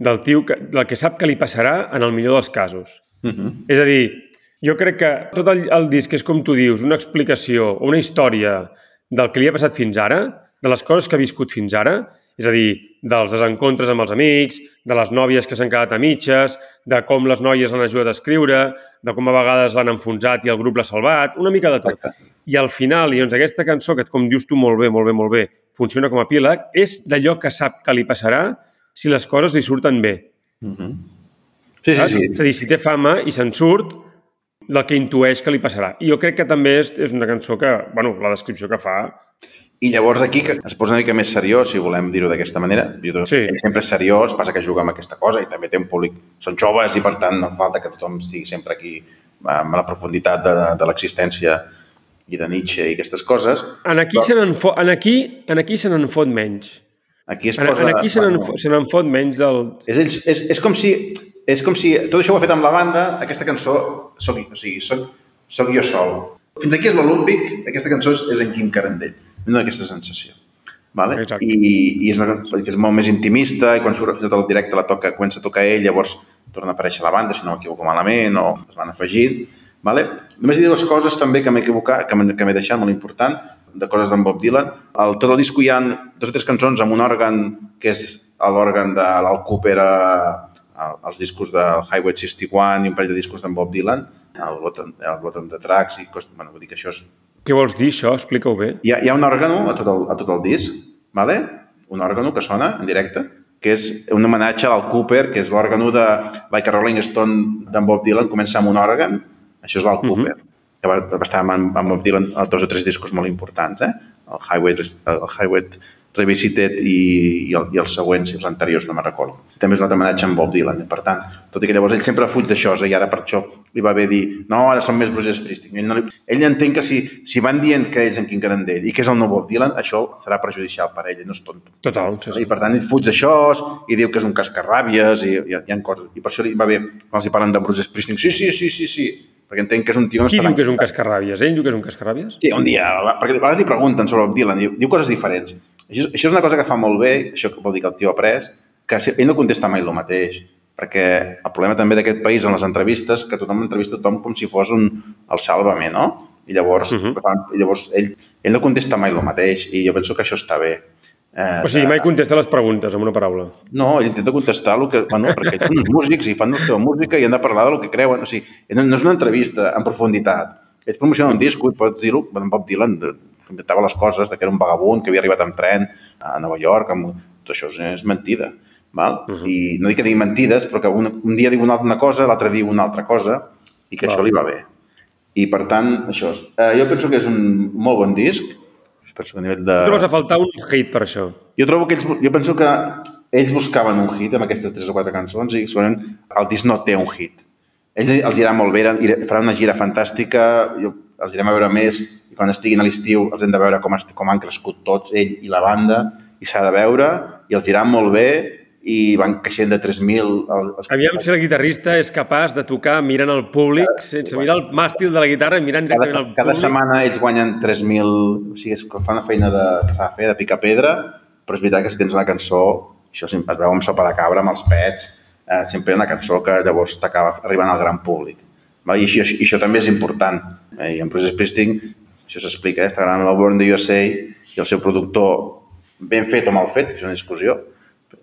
del tio que, del que sap que li passarà en el millor dels casos. Uh -huh. És a dir, jo crec que tot el, el disc és com tu dius, una explicació, una història del que li ha passat fins ara, de les coses que ha viscut fins ara, és a dir, dels desencontres amb els amics, de les nòvies que s'han quedat a mitges, de com les noies l'han ajudat a escriure, de com a vegades l'han enfonsat i el grup l'ha salvat, una mica de tot. Exacte. I al final, i doncs aquesta cançó, que com dius tu molt bé, molt bé, molt bé, funciona com a epíleg, és d'allò que sap que li passarà si les coses li surten bé. Sí, sí, Saps? sí. És a dir, si té fama i se'n surt, del que intueix que li passarà. I jo crec que també és, és una cançó que, bueno, la descripció que fa... I llavors aquí que es posa una mica més seriós, si volem dir-ho d'aquesta manera. Jo, Sí. Ell sempre és seriós, passa que juga amb aquesta cosa i també té un públic... Són joves i, per tant, no falta que tothom estigui sempre aquí amb la profunditat de, de l'existència i de Nietzsche i aquestes coses. En aquí, Però- se n'en fot, en aquí, en aquí se n'en fot menys. Aquí es En, posa... en aquí se n'en fo- fot menys del... És, és, és, és, com si, és com si tot això ho ha fet amb la banda, aquesta cançó soc, o sigui, soc, soc jo sol. Fins aquí és la Ludwig, aquesta cançó és, és en Quim Carandell. No aquesta sensació. Vale? Exacte. I, I és una que és molt més intimista i quan surt tot el directe la toca, comença a tocar ell, llavors torna a aparèixer la banda, si no m'equivoco malament, o es van afegint. Vale? Només diré dues coses també que m'he equivocat, que m'he deixat molt important, de coses d'en Bob Dylan. Al tot el disco hi ha dos o tres cançons amb un òrgan que és l'òrgan de l'Al Cooper a, a, als discos del Highway 61 i un parell de discos d'en Bob Dylan, el Bottom, el Bottom de Tracks, i cos- bueno, vull dir que això és Què vols dir, això? Explica-ho bé. hi ha, hi ha un òrgano a tot el, a tot el disc, vale? un òrgano que sona en directe, que és un homenatge al Cooper, que és l'òrgano de Like a Rolling Stone d'en Bob Dylan, comença amb un òrgan, això és l'Al Cooper, que va, va estar amb, amb Bob Dylan a dos o tres discos molt importants, eh? el Highway, el Highway Revisited i, i, el, i els següents, i els anteriors, no me'n recordo. També és l'altre homenatge amb Bob Dylan, per tant, tot i que llavors ell sempre fuig d'això, i ara per això li va bé dir no, ara som més Bruce Springsteen. Ell, no li... ell entén que si, si van dient que ells en Quim Carandell i que és el nou Bob Dylan, això serà perjudicial per ell, no és tonto. Total, sí, I sí. per tant ell fuig d'això i diu que és un cascarràbies i hi ha, hi ha coses. I per això li va bé quan els hi parlen de Bruce Springsteen, sí, sí, sí, sí, sí, perquè entenc que és un tio... Qui diu que és un cascarràbies? Ell diu que és un cascarràbies? Sí, un dia, perquè a vegades li pregunten sobre Bob Dylan, diu, diu coses diferents. Això, és- això és una cosa que fa molt bé, això vol dir que el tio ha après, que ell no contesta mai el mateix, perquè el problema també d'aquest país en les entrevistes, que tothom entrevista tothom com si fos un, el sàlvame, no? I llavors, uh -huh. i llavors ell, ell no contesta mai el mateix, i jo penso que això està bé. Eh, O sigui, mai contesta les preguntes, amb una paraula. no, ell intenta contestar el que... Bueno, perquè són uns músics i fan la seva música i han de parlar del que creuen. O sigui, no, no és una entrevista en profunditat. Ells promocionen un disc i pots dir-ho, Bob Dylan inventava les coses, de que era un vagabund, que havia arribat amb tren a Nova York, amb... tot això és, és mentida. Val? Uh -huh. I no dic que digui mentides, però que un, un dia diu una, una cosa, l'altre dia una altra cosa, i que Val. això li va bé. I, per tant, això és. Eh, jo penso que és un molt bon disc, penso que a nivell de... Trobes a faltar un hit per això. Jo trobo que ells, jo penso que ells buscaven un hit amb aquestes tres o quatre cançons i segurament el disc no té un hit. Ells els irà molt bé, faran una gira fantàstica, jo, els irem a veure més quan estiguin a l'estiu els hem de veure com, com han crescut tots, ell i la banda, i s'ha de veure, i els irà molt bé i van creixent de 3.000... el- els- Aviam si el guitarrista és capaç de tocar mirant el públic, sense mirar el màstil de la guitarra i mirant directament cada, al cada públic. setmana ells guanyen 3.000... O sigui, és com fan una feina de, que s'ha de fer, de picar pedra, però és veritat que si tens una cançó, això sempre es veu amb sopa de cabra, amb els pets, eh, sempre una cançó que llavors t'acaba arribant al gran públic. I, això, això també és important. Eh, I en Bruce Springsteen, això s'explica, eh? està gravant el Born the USA i el seu productor, ben fet o mal fet, que és una discussió,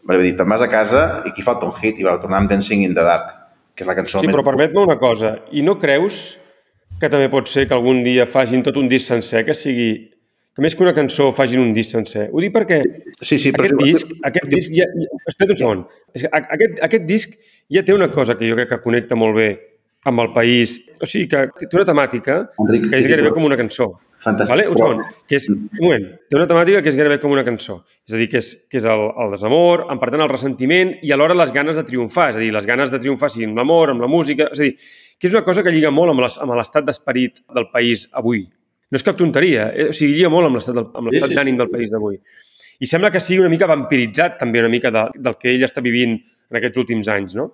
va dir, te'n vas a casa i aquí falta un hit, i va tornar amb Dancing in the Dark, que és la cançó Sí, més... però permet-me una cosa. I no creus que també pot ser que algun dia fagin tot un disc sencer, que sigui... Que més que una cançó facin un disc sencer. Ho dic perquè Sí, sí, però... aquest disc, aquest disc ja, ja, espera't un segon. Aquest, aquest disc ja té una cosa que jo crec que connecta molt bé amb el país. O sigui, que té una temàtica Enric, que és sí, gairebé com una cançó. Fantàstic, Vale? Un segon. Que és, un moment. Té una temàtica que és gairebé com una cançó. És a dir, que és, que és el, el desamor, en per tant el ressentiment i alhora les ganes de triomfar. És a dir, les ganes de triomfar siguin amb l'amor, amb la música... És a dir, que és una cosa que lliga molt amb les- amb l'estat d'esperit del país avui. No és cap tonteria, eh? o sigui, lliga molt amb l'estat del- amb Sí, sí, d'ànim sí. del país d'avui. I sembla que sigui una mica vampiritzat també una mica de, del que ell està vivint en aquests últims anys, no?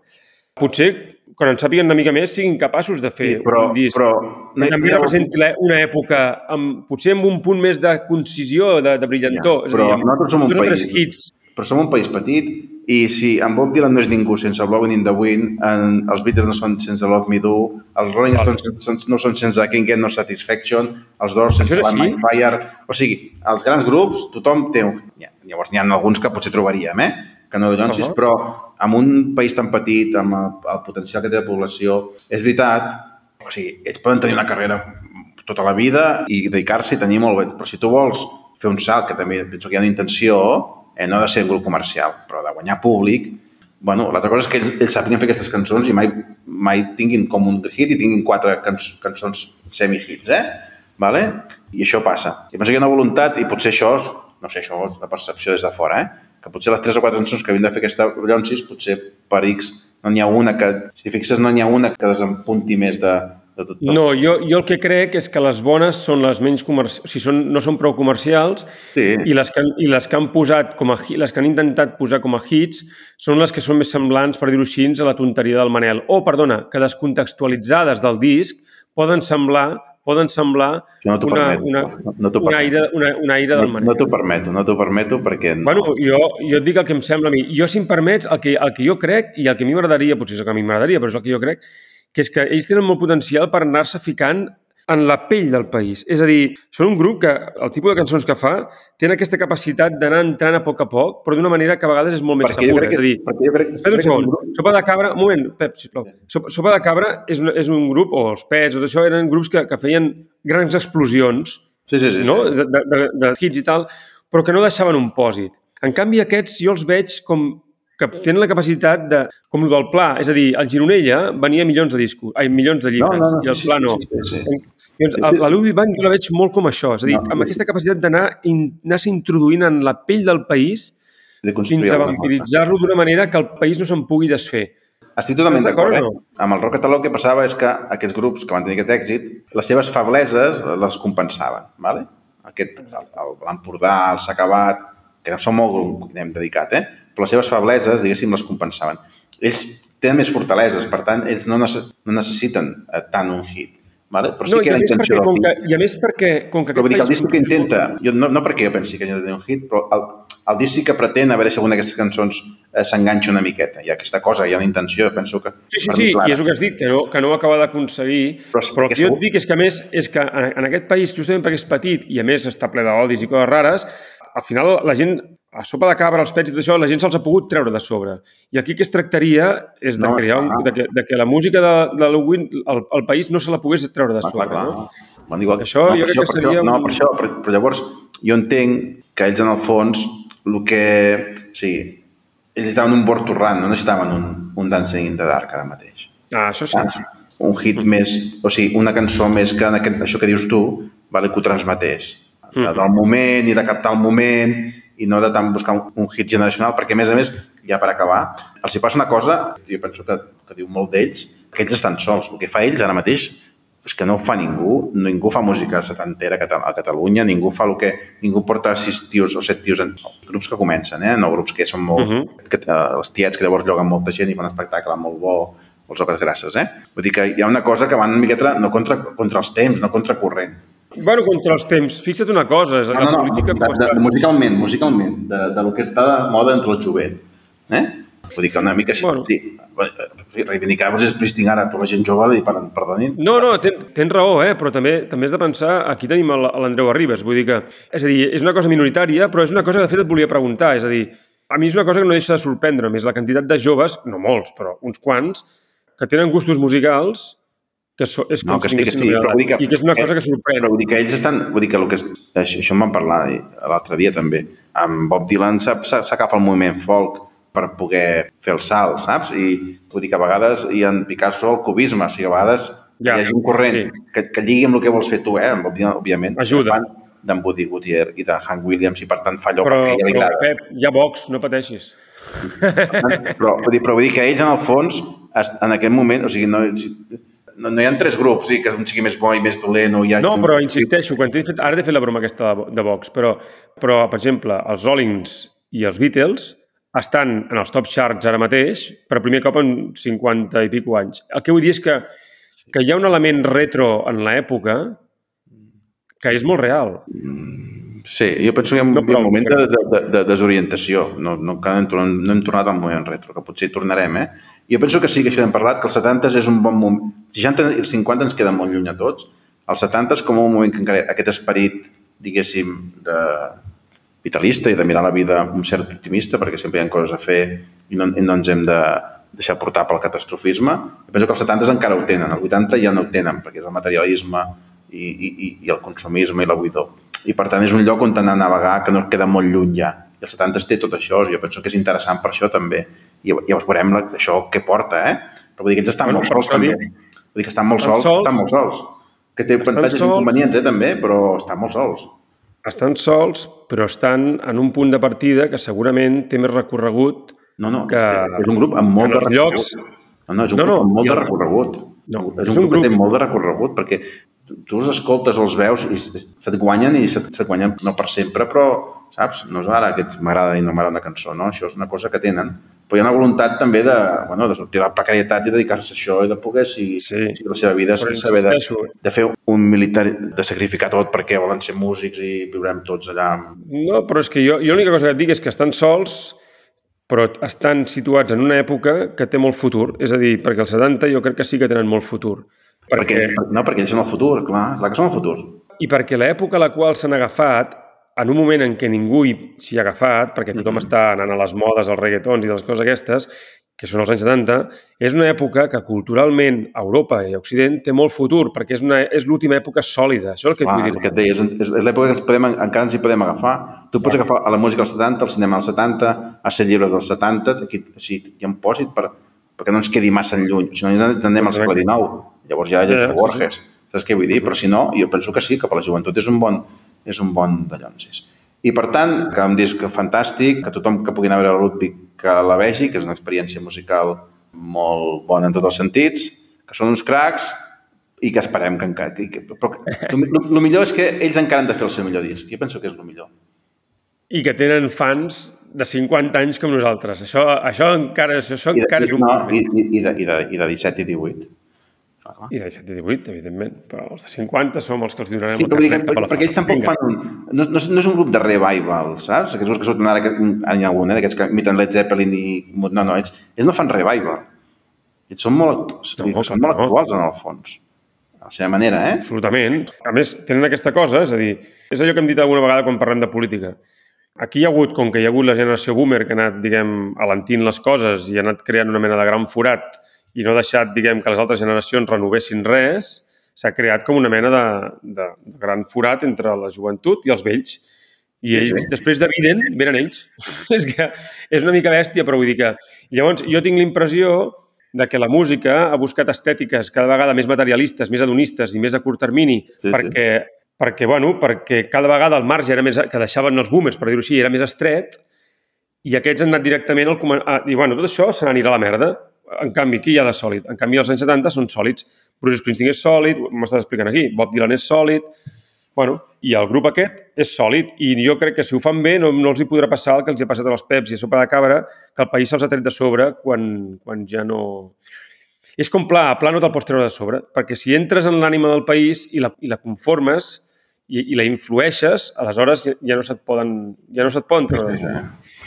Potser, quan en sàpiguen una mica més, siguin capaços de fer Sí, però, un disc però que també representi la- una època amb, potser amb un punt més de concisió, de, de brillantor. Ja, però nosaltres som un país- hits. però som un país petit I si en Bob Dylan no és ningú sense Blowing in the Wind, en, els Beatles no són sense Love Me Do, els Rolling Stones són, no són sense Can't Get No Satisfaction, els Doors sense és Light My? Fire... O sigui, els grans grups, tothom té un... Llavors n'hi ha alguns que potser trobaríem, eh? Que no Llonsis, uh. -huh. però amb un país tan petit, amb el, el potencial que té la població, és veritat, o sigui, ells poden tenir una carrera tota la vida i dedicar-s'hi i tenir molt bé. Però si tu vols fer un salt, que també penso que hi ha una intenció, eh, no ha de ser un grup comercial, però de guanyar públic, bueno, l'altra cosa és que ells, ells sàpiguen fer aquestes cançons i mai, mai tinguin com un hit i tinguin quatre canç cançons semi-hits, eh? Vale? I això passa. I penso que hi ha una voluntat i potser això és, no sé, això és la percepció des de fora, eh? Que potser les tres o quatre cançons que havien de fer aquesta Llonsis, potser per X no n'hi ha una que, si t'hi fixes, no n'hi ha una que desempunti més de, de tot. No, jo, jo el que crec és que les bones són les menys comercials, o sigui, són, no són prou comercials Sí. i, les que, i les que han posat com a les que han intentat posar com a hits són les que són més semblants, per dir-ho així, a la tonteria del Manel. O, perdona, que descontextualitzades del disc poden semblar poden semblar no una, permeto. una, No- no una, aire, una, una aire del No, Manel. no t'ho permeto, no t'ho permeto perquè... No. Bueno, jo, jo et dic el que em sembla a mi. Jo, si em permets, el que, el que jo crec, i el que a mi m'agradaria, potser és el que a mi m'agradaria, però és el que jo crec, que és que ells tenen molt potencial per anar-se ficant en la pell del país. És a dir, són un grup que, el tipus de cançons que fa, tenen aquesta capacitat d'anar entrant a poc a poc, però d'una manera que a vegades és molt més perquè segura. que, És a dir, perquè jo crec, Espera un segon. grup- Sopa de Cabra... Un moment, Pep, sisplau. Sopa, Sopa de Cabra és un, és un grup, o els Pets, o tot això, eren grups que, que feien grans explosions Sí, sí, sí. no? sí. de, de, de, de hits i tal, però que no deixaven un pòsit. En canvi, aquests jo els veig com que tenen la capacitat de, com el del Pla, és a dir, el Gironella venia milions de discos, ai, milions de llibres, i el sí, Pla no. Sí, sí, sí. Llavors, el- la Ludwig Band jo la veig molt com això, és a dir, No, amb aquesta capacitat d'anar in- introduint en la pell del país De fins a vampiritzar-lo d'una manera que el país no se'n pugui desfer. Estic totalment d'acord, eh? d'acord o Amb el rock català el que passava és que aquests grups que van tenir aquest èxit, les seves febleses les compensaven, ¿vale? Aquest, l'Empordà, el S'ha acabat, que no són molt dedicat, eh? Però les seves febleses, diguéssim, les compensaven. Ells tenen més fortaleses, per tant, ells no, necess no necessiten eh, tant un hit, ¿vale? Però sí no, que i, hi a ha més intenció perquè, del que, I a més perquè, com que Però vull dir que el disc que intenta, jo, no, no perquè jo pensi que hagi de tenir un hit, però el, el disc sí que pretén a veure si alguna d'aquestes cançons eh, s'enganxa una miqueta. Hi ha aquesta cosa, hi ha una intenció, penso que... Sí, sí, sí, clara. i és el que has dit, que no, que no ho acaba d'aconseguir, Però però, el que jo et dic és que, a més, és que en, en aquest país, justament perquè és petit i, a més, està ple d'odis i coses rares, al final la gent, a sopa de cabra, els pets i tot això, la gent se'ls ha pogut treure de sobre. I aquí que es tractaria és de, No, crear un, de, que, de que la música de, de l'Owin, el, el país no se la pogués treure de Ah, sobre. clar, clar. No? Bueno, igual, Això no, jo crec això, que seria Això, no, un- per això, però, però llavors jo entenc que ells en el fons el que... O sigui, ells estaven un bord torrant, no necessitaven un, un Dancing in the Dark ara mateix. Ah, això sí. Saps? Un hit més, o sigui, una cançó més que en aquest, això que dius tu, vale, que ho transmetés. Mm. Del moment i de captar el moment i no de tant buscar un, un hit generacional, perquè a més a més, ja per acabar, els hi passa una cosa, jo penso que, que diu molt d'ells, que ells estan sols. El que fa ells ara mateix és que no ho fa ningú, ningú fa música setantera a Cata- a Catalunya, ningú fa el que... Ningú porta sis tios o set tios en grups que comencen, eh? no grups que són molt... Uh Mhm. -huh. que, eh, els tiets que llavors lloguen molta gent i fan un espectacle molt bo, els oques grasses, eh? Vull dir que hi ha una cosa que van una miqueta no contra, contra els temps, no contra corrent. Bueno, contra els temps. Fixa't una cosa, és No, la no, no, política com de, de, musicalment, musicalment, de, de lo que està de moda entre el jovent. Eh? Vull dir que una mica així, Bueno. sí, sí, reivindicar-vos és Springsteen ara, tota la gent jove, i per, perdonin, No, no, ten, tens raó, eh? però també també has de pensar, aquí tenim l'Andreu Arribas, vull dir que, és a dir, és una cosa minoritària, però és una cosa que de fet et volia preguntar, és a dir, a mi és una cosa que no deixa de sorprendre'm, és la quantitat de joves, no molts, però uns quants, que tenen gustos musicals que so, és No, que sí, que sí, però vull dir que... i que és una cosa que sorprèn. Però vull dir que ells estan... Vull dir que, el que és, això, això en vam parlar l'altre dia també. Amb Bob Dylan s'agafa el moviment folk per poder fer el salt, saps? I vull dir que a vegades hi ha en Picasso el cubisme, o sigui, a vegades Ja, hi ha un corrent sí. que, que lligui amb el que vols fer tu, eh? Amb Bob Dylan, òbviament. Ajuda. Fan D'en Woody Gutiérrez i de Hank Williams i per tant fa allò Però, perquè a ella li però agrada. Pep, hi ha Vox, no pateixis. Però, vull dir, però vull dir que ells, en el fons, en aquest moment, o sigui, no, no, no hi ha tres grups, sí, que un sigui més bo i més dolent, o hi ha... No, però insisteixo, quan t'he fet, ara he fet la broma aquesta de, de Vox, però, però, per exemple, els Rollings i els Beatles estan en els top charts ara mateix per primer cop en 50 i pico anys. El que vull dir és que, que hi ha un element retro en l'època que és molt real. Sí, jo penso que hi ha un, No no, un moment de, però- de, de, de desorientació. No, no, no, no hem tornat al moment retro, que potser hi tornarem, eh? Jo penso que sí, que això hem parlat, que els 70 és un bon moment. Els 60 i els 50 ens queden molt lluny a tots. Els 70 és com un moment que encara aquest esperit, diguéssim, de vitalista i de mirar la vida amb un cert optimista, perquè sempre hi ha coses a fer i no, i no ens hem de deixar portar pel catastrofisme. Jo penso que els 70 encara ho tenen, el 80 ja no ho tenen, perquè és el materialisme i, i, i- el consumisme i la buidor. I per tant és un lloc on anar a navegar que no queda molt lluny ja. I els 70 té tot això, jo penso que és interessant per això també. I llavors veurem la, això què porta, eh? Però vull dir que ells estan Bueno, molt sols també. Vull dir que estan molt sols, sols. estan molt sols. Que té avantatges i inconvenients, eh, també, però estan molt sols. Estan sols, però estan en un punt de partida que segurament té més recorregut No, no, que- és, un grup amb molt de els llocs- recorregut. No, no, és un No, grup no, amb molt de el- recorregut. No, és, un grup, que té molt de recorregut, perquè tu- els escoltes o els veus i se't guanyen i se't, se't guanyen no per sempre, però, saps, no és ara que m'agrada i no m'agrada una cançó, no? Això és una cosa que tenen. Però hi ha una voluntat també de, bueno, de sortir de la precarietat i dedicar-se a això i de poder seguir, Sí. seguir la seva vida sense haver de, insisteixo. de fer un militar, de sacrificar tot perquè volen ser músics i viurem tots allà No, però és que jo, jo l'única cosa que et dic és que estan sols, però estan situats en una època que té molt futur. És a dir, perquè els 70 jo crec que sí que tenen molt futur. Perquè, no, perquè ells són el futur, clar, clar que són el futur. I perquè l'època a la qual s'han agafat, en un moment en què ningú hi- s'hi ha agafat, perquè tothom està anant a les modes, als reggaetons i de les coses aquestes, que són els anys 70, és una època que culturalment Europa i Occident té molt futur, perquè és, una, és l'última època sòlida. Això és el que Clar, vull el dir. que et deia, és, és, és l'època que ens podem, encara ens hi podem agafar. Tu pots agafar a la música dels 70, al cinema dels 70, a ser llibres dels 70, aquí, així, hi ha un pòsit per, perquè no ens quedi massa lluny. Si no, anem al segle XIX. Llavors ja Ja, llegeixo sí, Borges. Saps què vull dir? Però si no, jo penso que sí, que per la joventut és un bon, és un bon dallonsis. I per tant, que un disc fantàstic, que tothom que pugui anar a veure Ludwig que la vegi, que és una experiència musical molt bona en tots els sentits, que són uns cracs, i que esperem que encara... Que, que, però el millor és que ells encara han de fer el seu millor disc. Jo penso que és el millor. I que tenen fans de 50 anys com nosaltres. Això, això encara, això, això I de, encara és un... no, i, i, de, i, de, I de 17 i 18. Clar, clar. I de 17 i 18, evidentment. Però els de 50 som els que els donarem Sí, el carnet cap a la perquè ells tampoc Vinga. fan. No, no, és- no és un grup de revival, saps? Aquests que surten ara, que hi ha algun, eh, d'aquests que imiten Led Zeppelin i... No, no, ells, ells no fan revival. Ells són molt, actuals, No, són molt no. actuals, en el fons. A la seva manera, eh? Absolutament. A més, tenen aquesta cosa, és a dir, és allò que hem dit alguna vegada quan parlem de política. Aquí hi ha hagut, com que hi ha hagut la generació boomer que ha anat, diguem, alentint les coses i ha anat creant una mena de gran forat i no ha deixat, diguem, que les altres generacions renovessin res, s'ha creat com una mena de, de, de gran forat entre la joventut i els vells. I ells, sí. després de Biden, venen ells. és que és una mica bèstia, però vull dir que... Llavors, jo tinc la impressió de que la música ha buscat estètiques cada vegada més materialistes, més hedonistes i més a curt termini, Sí, sí. perquè, perquè, bueno, perquè cada vegada el marge era més, que deixaven els boomers, per dir-ho així, era més estret, i aquests han anat directament al a dir, bueno, tot això se n'anirà a la merda. En canvi, qui hi ha de sòlid? En canvi, els anys 70 són sòlids. Bruce Springsteen és sòlid, m'estàs explicant aquí, Bob Dylan és sòlid, bueno, i el grup aquest és sòlid i jo crec que si ho fan bé no, no els hi podrà passar el que els hi ha passat a les Peps i a Sopa de Cabra, que el país se'ls ha tret de sobre quan, quan ja no... És com pla, pla no te'l pots treure de sobre, perquè si entres en l'ànima del país i la, i la conformes i, i la influeixes, aleshores ja, ja no se't poden, ja no se't poden treure de sobre.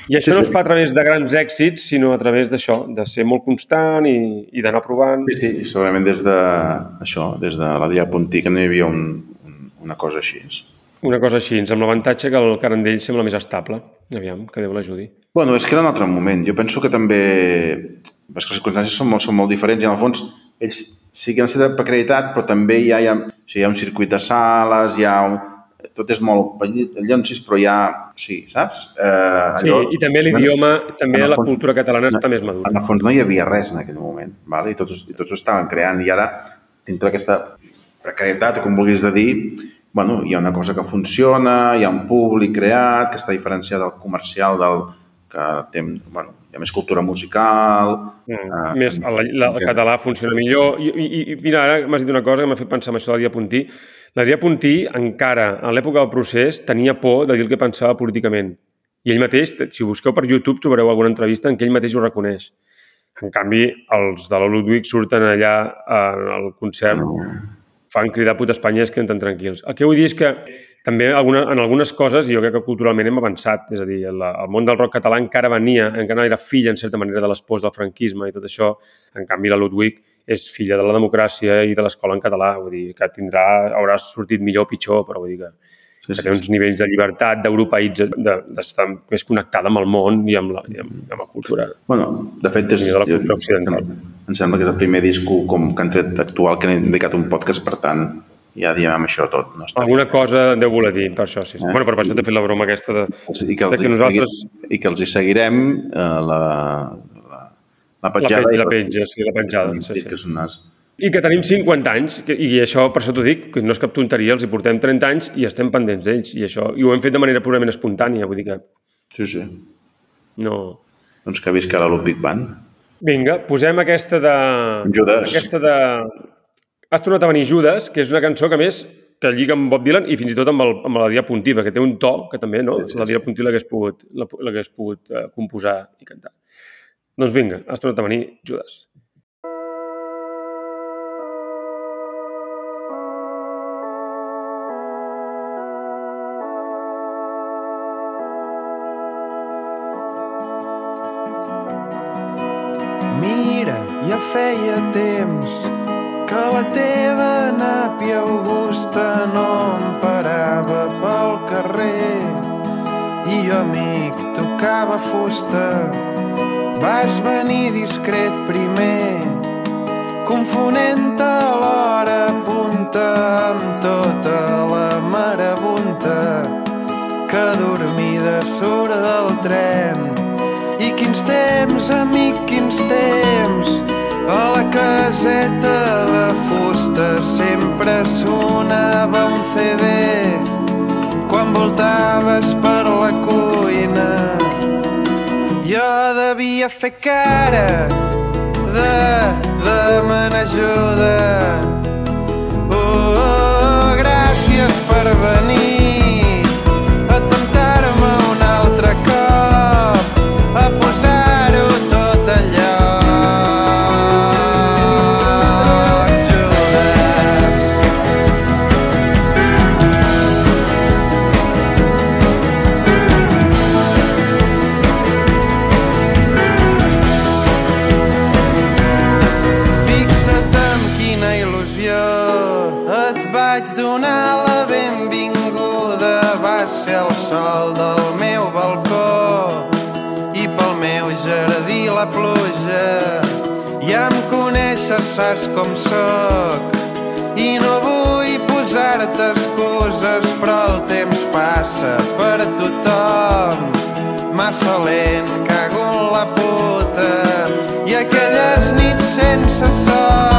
I això Sí, no es fa a través de grans èxits, sinó a través d'això, de ser molt constant i, i d'anar provant. Sí, sí, i segurament des de, això, des de l'Adrià Puntí, que no hi havia un, un, una cosa així. Una cosa així, amb l'avantatge que el Carandell sembla més estable. Aviam, que Déu l'ajudi. Bueno, és que era un altre moment. Jo penso que també... Les circumstàncies són molt, són molt diferents i, en el fons, ells sí que han estat acreditat, però també hi ha, hi ha, o sigui, hi ha un circuit de sales, hi ha un... Tot és molt... Allò sé, però ha... Sí, saps? Eh, Sí, i també l'idioma, també en el la fons- cultura catalana està més madura. En el fons no hi havia res en aquell moment, vale? I, tots, i tots ho estaven creant. I ara, dintre d'aquesta precarietat, o com vulguis de dir, bueno, hi ha una cosa que funciona, hi ha un públic creat, que està diferenciat del comercial, del, que té, bueno, hi ha més cultura musical... Mm. eh, Més, el, el, el català funciona millor. I, i, i mira, ara m'has dit una cosa que m'ha fet pensar en això de l'Adrià Puntí. L'Adrià Puntí, encara, en l'època del procés, tenia por de dir el que pensava políticament. I ell mateix, si busqueu per YouTube, trobareu alguna entrevista en què ell mateix ho reconeix. En canvi, els de la Ludwig surten allà el concert fan cridar puta Espanya és que entren tranquils. El que vull dir és que també alguna, en algunes coses jo crec que culturalment hem avançat, és a dir, el, el món del rock català encara venia, encara era filla en certa manera de les pors del franquisme i tot això, en canvi la Ludwig és filla de la democràcia i de l'escola en català, vull dir que tindrà, haurà sortit millor o pitjor, però vull dir que, sí, sí, que té uns nivells de llibertat, d'europeïtza, d'estar de, més connectada amb el món i amb la, i amb, amb la cultura. Bueno, de fet, és, de la cultura occidental. Em sembla que és el primer disc com que han tret actual que han dedicat un podcast, per tant, ja diem amb això tot. No Alguna cosa deu voler dir, per això, sí. sí. Eh? Bueno, per això t'he fet la broma aquesta de, I que, els, de que nosaltres... I que els hi seguirem eh, la, la, la petjada. La, pe la penja, sí, la penjada. Sí, sí. Que és un nas. I que tenim 50 anys, i això per això t'ho dic, que no és cap tonteria, els hi portem 30 anys i estem pendents d'ells, i això, i ho hem fet de manera purament espontània, vull dir que... Sí, sí. No... Doncs que visca la Ludwig Band. Vinga, posem aquesta de... Judas. Aquesta de... Has tornat a venir Judas, que és una cançó que més que lliga amb Bob Dylan i fins i tot amb, el, amb la Dia Puntí, perquè té un to que també, no? Sí, sí, la Dia Puntí l'hagués pogut, l'hagués pogut uh, composar i cantar. Doncs vinga, has tornat a venir Judas. Ja feia temps que la teva nàpia augusta no em parava pel carrer i jo, amic, tocava fusta. Vas venir discret primer, confonent l'hora punta amb tota la marabunta que dormida surt del tren. I quins temps, amic, quins temps, a la caseta de fusta sempre sonava un CD quan voltaves per devia fer cara de demanar ajuda. Oh, oh, gràcies per venir benvinguda. Va ser el sol del meu balcó i pel meu jardí la pluja. Ja em coneixes, saps com sóc i no vull posar-te excuses, però el temps passa per tothom. Massa lent, cago en la puta i aquelles nits sense son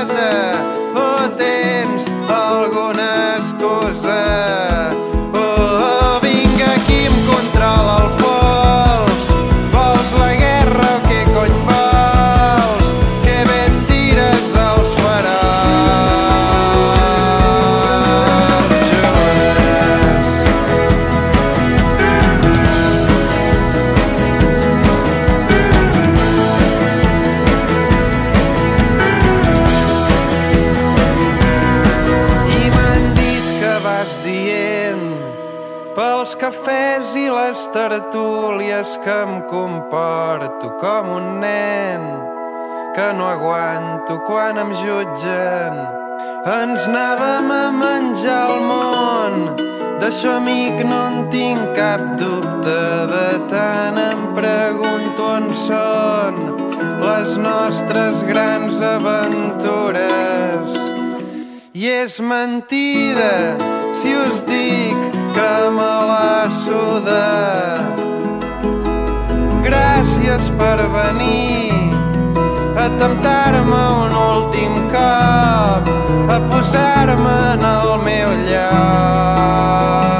quedar-te o tertúlies que em comporto com un nen que no aguanto quan em jutgen. Ens anàvem a menjar el món, d'això amic no en tinc cap dubte, de tant em pregunto on són les nostres grans aventures. I és mentida si us dic que me la suda gràcies per venir a temptar-me un últim cop, a posar-me en el meu lloc.